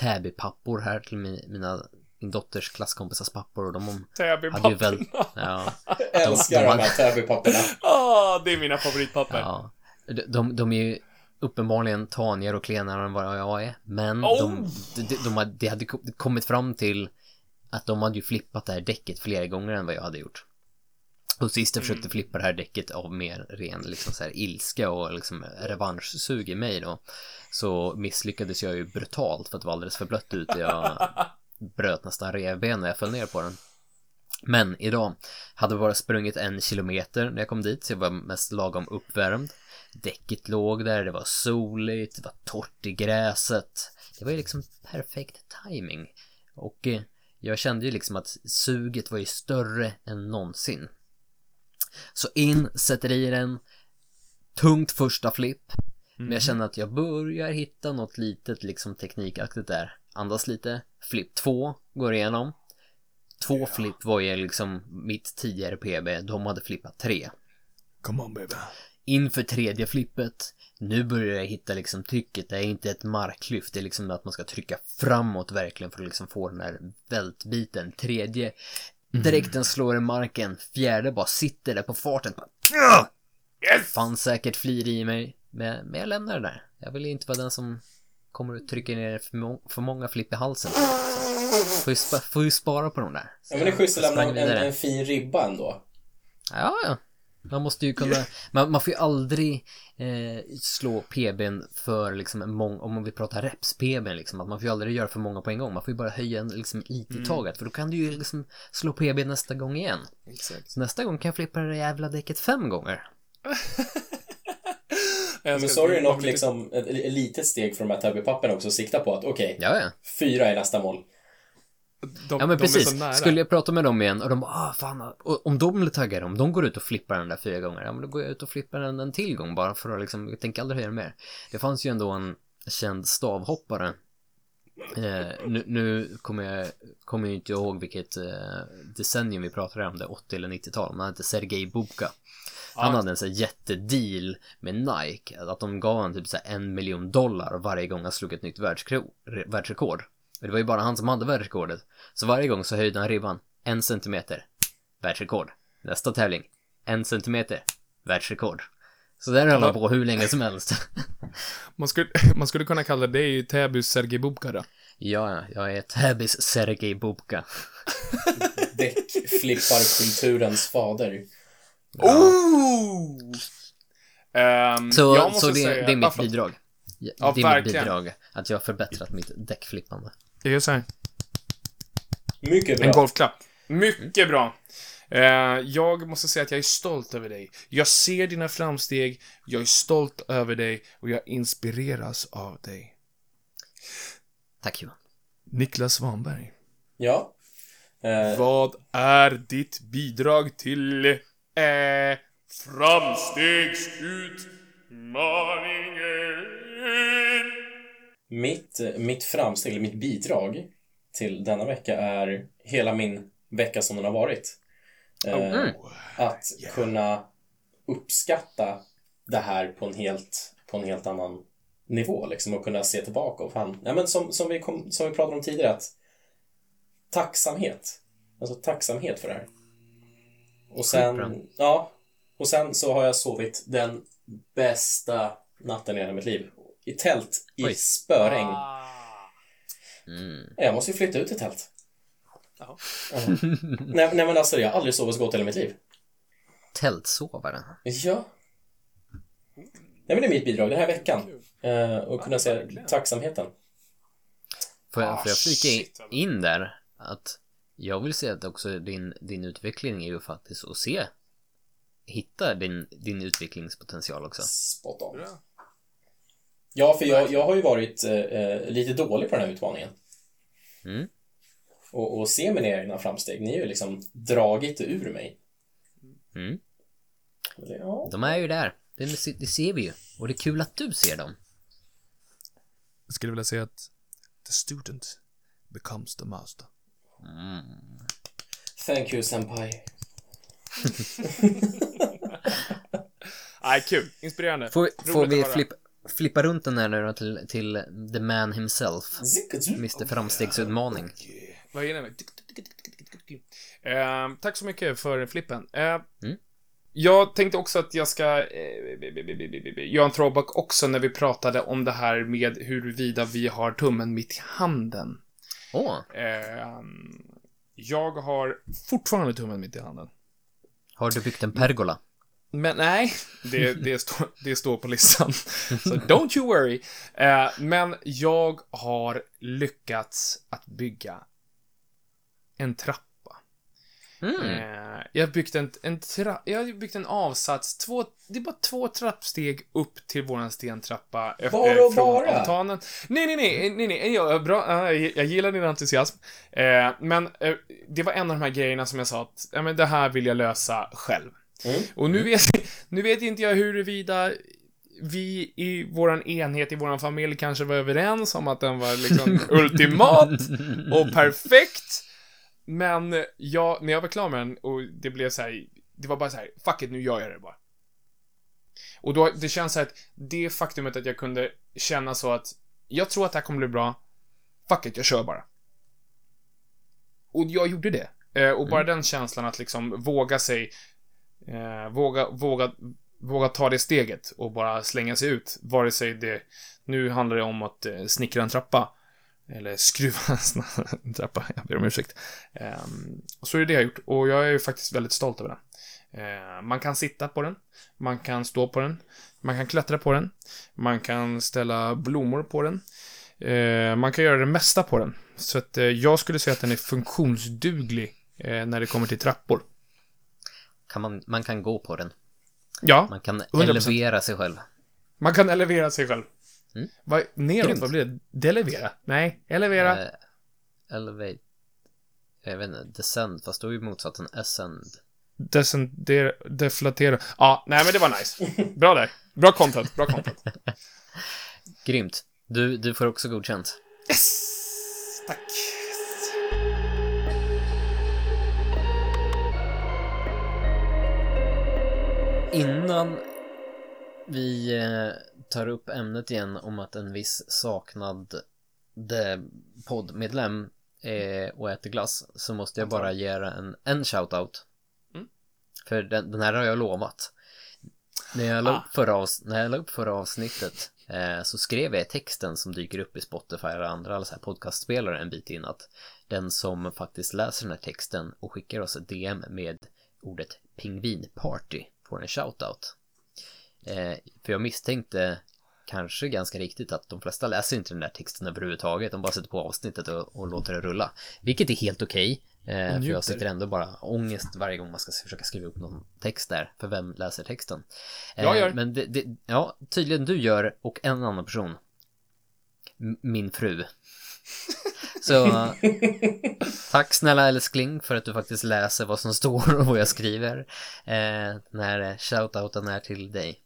Speaker 1: Täby-pappor här till min, mina, min dotters klasskompisars pappor och de hade ju väl, ja,
Speaker 3: Jag älskar
Speaker 1: de
Speaker 3: de,
Speaker 1: hade-
Speaker 3: här Täbypapporna.
Speaker 2: Ah, det är mina favoritpapper.
Speaker 1: ja, De, de, de är ju uppenbarligen tanigare och klenare än vad jag är. Men
Speaker 2: Oh!
Speaker 1: de, de, de, hade- de hade ko- kommit fram till att de hade ju flippat det här däcket flera gånger än vad jag hade gjort. Och sist jag försökte flippa det här däcket av mer ren liksom så här ilska och liksom revanschsug i mig då. Så misslyckades jag ju brutalt för att det var alldeles för blött ute. Jag bröt nästan revben när jag föll ner på den. Men idag hade vi bara sprungit en kilometer när jag kom dit, så jag var mest lagom uppvärmd. Däcket låg där, det var soligt, det var torrt i gräset. Det var ju liksom perfekt timing. Och eh, jag kände ju liksom att suget var ju större än någonsin. Så in, sätter i den, tungt första flipp. Men jag känner att jag börjar hitta något litet liksom teknikaktigt där. Andas lite, flipp 2 går igenom. Två flipp var ju liksom mitt tidigare PB, de hade flippat tre.
Speaker 2: Come on baby.
Speaker 1: Inför tredje flippet, nu börjar jag hitta liksom trycket, det är inte ett marklyft, det är liksom att man ska trycka framåt verkligen för att liksom få den här vältbiten. Tredje, direkt den slår i marken, fjärde bara sitter där på farten. Bara,
Speaker 2: Yes!
Speaker 1: Fanns säkert flir i mig, men, men jag lämnar det där. Jag vill inte vara den som kommer att trycka ner för, må för många flipp i halsen. Får ju, spa får ju spara på de där.
Speaker 3: Ja, men det är schysst att lämna en, en fin ribba ändå.
Speaker 1: Ja, ja. Man måste ju kunna, man, man får ju aldrig eh, slå PBn för liksom en mång, om vi pratar reps PBn liksom, att man får ju aldrig göra för många på en gång, man får ju bara höja en liksom lite i taget, för då kan du ju liksom slå PB nästa gång igen.
Speaker 2: Exakt.
Speaker 1: Så nästa gång kan jag flippa det jävla däcket fem gånger.
Speaker 3: Men så är det nog liksom ett, ett litet steg för de här Tubby-papperna också sikta på att okej,
Speaker 1: ja.
Speaker 3: fyra är nästa mål.
Speaker 2: De,
Speaker 1: Ja men precis, skulle jag prata med dem igen och de bara ah fan, och om de blir taggade, om de går ut och flippar den där fyra gånger, ja men då går jag ut och flippar den en till gång bara för att liksom, jag tänker aldrig höja mer. Det fanns ju ändå en känd stavhoppare. Eh, nu, nu kommer jag, kommer jag inte ihåg vilket eh, decennium vi pratade om, det 80 eller 90-tal, men han hette Sergej Bubka. Han hade en sån jättedeal med Nike, att de gav honom typ så en miljon dollar varje gång han slog ett nytt världsrekord. Och det var ju bara han som hade världsrekordet. Så varje gång så höjde han ribban en centimeter. Världsrekord. Nästa tävling. En centimeter. Världsrekord. Så där höll han på hur länge som helst.
Speaker 2: Man skulle, man skulle kunna kalla det ju Täbys Sergej Bubka då.
Speaker 1: ja, ja, jag är Täbys Sergej Bubka.
Speaker 3: Däckflipparkulturens fader.
Speaker 2: Oh! Ehm,
Speaker 1: Så,
Speaker 2: jag måste
Speaker 1: så det,
Speaker 2: säga,
Speaker 1: det är mitt
Speaker 2: Ja, förlåt.
Speaker 1: bidrag. Ja, det är mitt
Speaker 2: verkligen.
Speaker 1: bidrag. Att jag har förbättrat mitt däckflippande.
Speaker 2: Jag gör så här.
Speaker 3: Mycket
Speaker 2: En
Speaker 3: bra.
Speaker 2: golfklapp. Mycket bra. Eh, jag måste säga att jag är stolt över dig. Jag ser dina framsteg, jag är stolt över dig och jag inspireras av dig.
Speaker 1: Tack Johan.
Speaker 2: Niklas Svanberg.
Speaker 3: Ja. Eh,
Speaker 2: Vad är ditt bidrag till eh, framstegsutmaningen?
Speaker 3: Mitt, mitt framsteg, eller mitt bidrag till denna vecka är hela min vecka som den har varit. Eh,
Speaker 1: Mm.
Speaker 3: Att kunna uppskatta det här på en helt, på en helt annan nivå liksom och kunna se tillbaka och fan, ja, men som, som, vi kom, som vi pratade om tidigare att tacksamhet, alltså tacksamhet för det här. Och sen, ja, och sen så har jag sovit den bästa natten i hela mitt liv. I tält i
Speaker 1: Oj.
Speaker 3: spöregn.
Speaker 1: Mm.
Speaker 3: Jag måste ju flytta ut i tält.
Speaker 2: Ja.
Speaker 3: Ja. nej, nej men alltså jag har aldrig sovit så gott i hela mitt liv.
Speaker 1: Tältsovare.
Speaker 3: Ja. Nej men det är mitt bidrag den här veckan. Eh, och kunna se tacksamheten.
Speaker 1: Får jag,
Speaker 2: Ah,
Speaker 1: får jag flika in där att jag vill säga att också din, din utveckling är ju faktiskt att se hitta din, din utvecklingspotential också.
Speaker 3: Spot on. Ja, för jag, jag har ju varit eh, eh, lite dålig på den här utmaningen.
Speaker 1: Mm.
Speaker 3: Och, och se mina egna framsteg. Ni har ju liksom dragit ur mig.
Speaker 1: Mm.
Speaker 3: Ja.
Speaker 1: De är ju där. Det, det ser vi ju. Och det är kul att du ser dem.
Speaker 2: Jag skulle vilja säga att the student becomes the master.
Speaker 3: Thank you, senpai.
Speaker 2: Nej, kul. Inspirerande.
Speaker 1: Får, får vi flippa, flippa runt den här nu då till, till the man himself. Mr Framstegsutmaning.
Speaker 2: Vad är det? Ehm, tack så mycket för flippen. Eh,
Speaker 1: Mm.
Speaker 2: jag tänkte också att jag ska eh, göra en throwback också när vi pratade om det här med huruvida vi har tummen mitt i handen.
Speaker 1: Åh,
Speaker 2: Eh, jag har fortfarande tummen mitt i handen.
Speaker 1: har du byggt en pergola?
Speaker 2: Men nej, det, det, står, det står på listan. Så don't you worry. Eh, men jag har lyckats att bygga en trappa.
Speaker 1: Mm.
Speaker 2: Eh, jag har byggt en, en tra- jag har byggt en avsats, två, det är bara två trappsteg upp till våran stentrappa. eh,
Speaker 3: Bara
Speaker 2: eh,
Speaker 3: och
Speaker 2: från
Speaker 3: bara?
Speaker 2: altanen. Nej, nej, nej, nej, nej, ja, bra, eh, jag gillar din entusiasm. Eh, men det var en av de här grejerna som jag sa att, ja men det här vill jag lösa själv.
Speaker 3: Mm.
Speaker 2: Och nu vet, nu vet inte jag huruvida vi i våran enhet, i våran familj kanske var överens om att den var liksom ultimat och perfekt. Men jag, när jag var klar med den och det blev så här, det var bara så här, fuck it, nu gör jag det bara. Och då, det känns så här att det faktumet att jag kunde känna så att jag tror att det här kommer bli bra, fuck it, jag kör bara. Och jag gjorde det. Eh, och bara den känslan att liksom våga sig, eh, våga, våga, våga ta det steget och bara slänga sig ut. Vare sig det, nu handlar det om att eh, snickra en trappa. Eller skruva en trappa, jag ber om ursäkt. Eh, så är det det jag har gjort och jag är faktiskt väldigt stolt över den. Eh, man kan sitta på den, man kan stå på den, man kan klättra på den, man kan ställa blommor på den. Eh, man kan göra det mesta på den. Så att eh, jag skulle säga att den är funktionsduglig eh, när det kommer till trappor.
Speaker 1: Kan man, man kan gå på den.
Speaker 2: Ja,
Speaker 1: Man kan
Speaker 2: 100%.
Speaker 1: elevera sig själv.
Speaker 2: man kan elevera sig själv.
Speaker 1: Mm.
Speaker 2: Vad, neråt,
Speaker 1: Grymt.
Speaker 2: vad blir det? Delevera? Nej, elevera.
Speaker 1: Eh, elevate. Jag vet inte, descend, fast då är ju motsatsen ascend.
Speaker 2: Descendera, deflatera. Ja, nej men det var nice. Bra där. Bra content, bra content.
Speaker 1: Grymt. Du, du får också godkänt.
Speaker 2: Yes! Tack.
Speaker 1: Innan vi eh, tar upp ämnet igen om att en viss saknad poddmedlem är och äter glass så måste jag bara ge en, en shoutout.
Speaker 2: Mm.
Speaker 1: För den, den här har jag lovat. När jag la
Speaker 2: Ah.
Speaker 1: upp förra, avs- när jag la upp förra avsnittet eh, så skrev jag i texten som dyker upp i Spotify eller andra så här podcastspelare en bit in att den som faktiskt läser den här texten och skickar oss ett DM med ordet pingvinparty får en shoutout. Eh, för jag misstänkte kanske ganska riktigt att de flesta läser inte den där texten överhuvudtaget. De bara sätter på avsnittet och, och låter det rulla. Vilket är helt okej. eh, för jag sitter ändå bara ångest varje gång man ska försöka skriva upp någon text där. För vem läser texten? Eh,
Speaker 2: Jag gör.
Speaker 1: Men det, det, ja, tydligen du gör och en annan person. M- min fru. Så tack snälla älskling för att du faktiskt läser vad som står och vad jag skriver. Eh, den här shoutouten är till dig.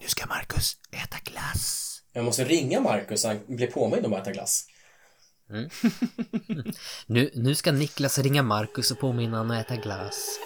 Speaker 2: Nu ska Marcus äta glass.
Speaker 3: Jag måste ringa Marcus så han blir påmind om att äta glass.
Speaker 1: Nu, nu ska Niklas ringa Marcus och påminna honom att äta glass.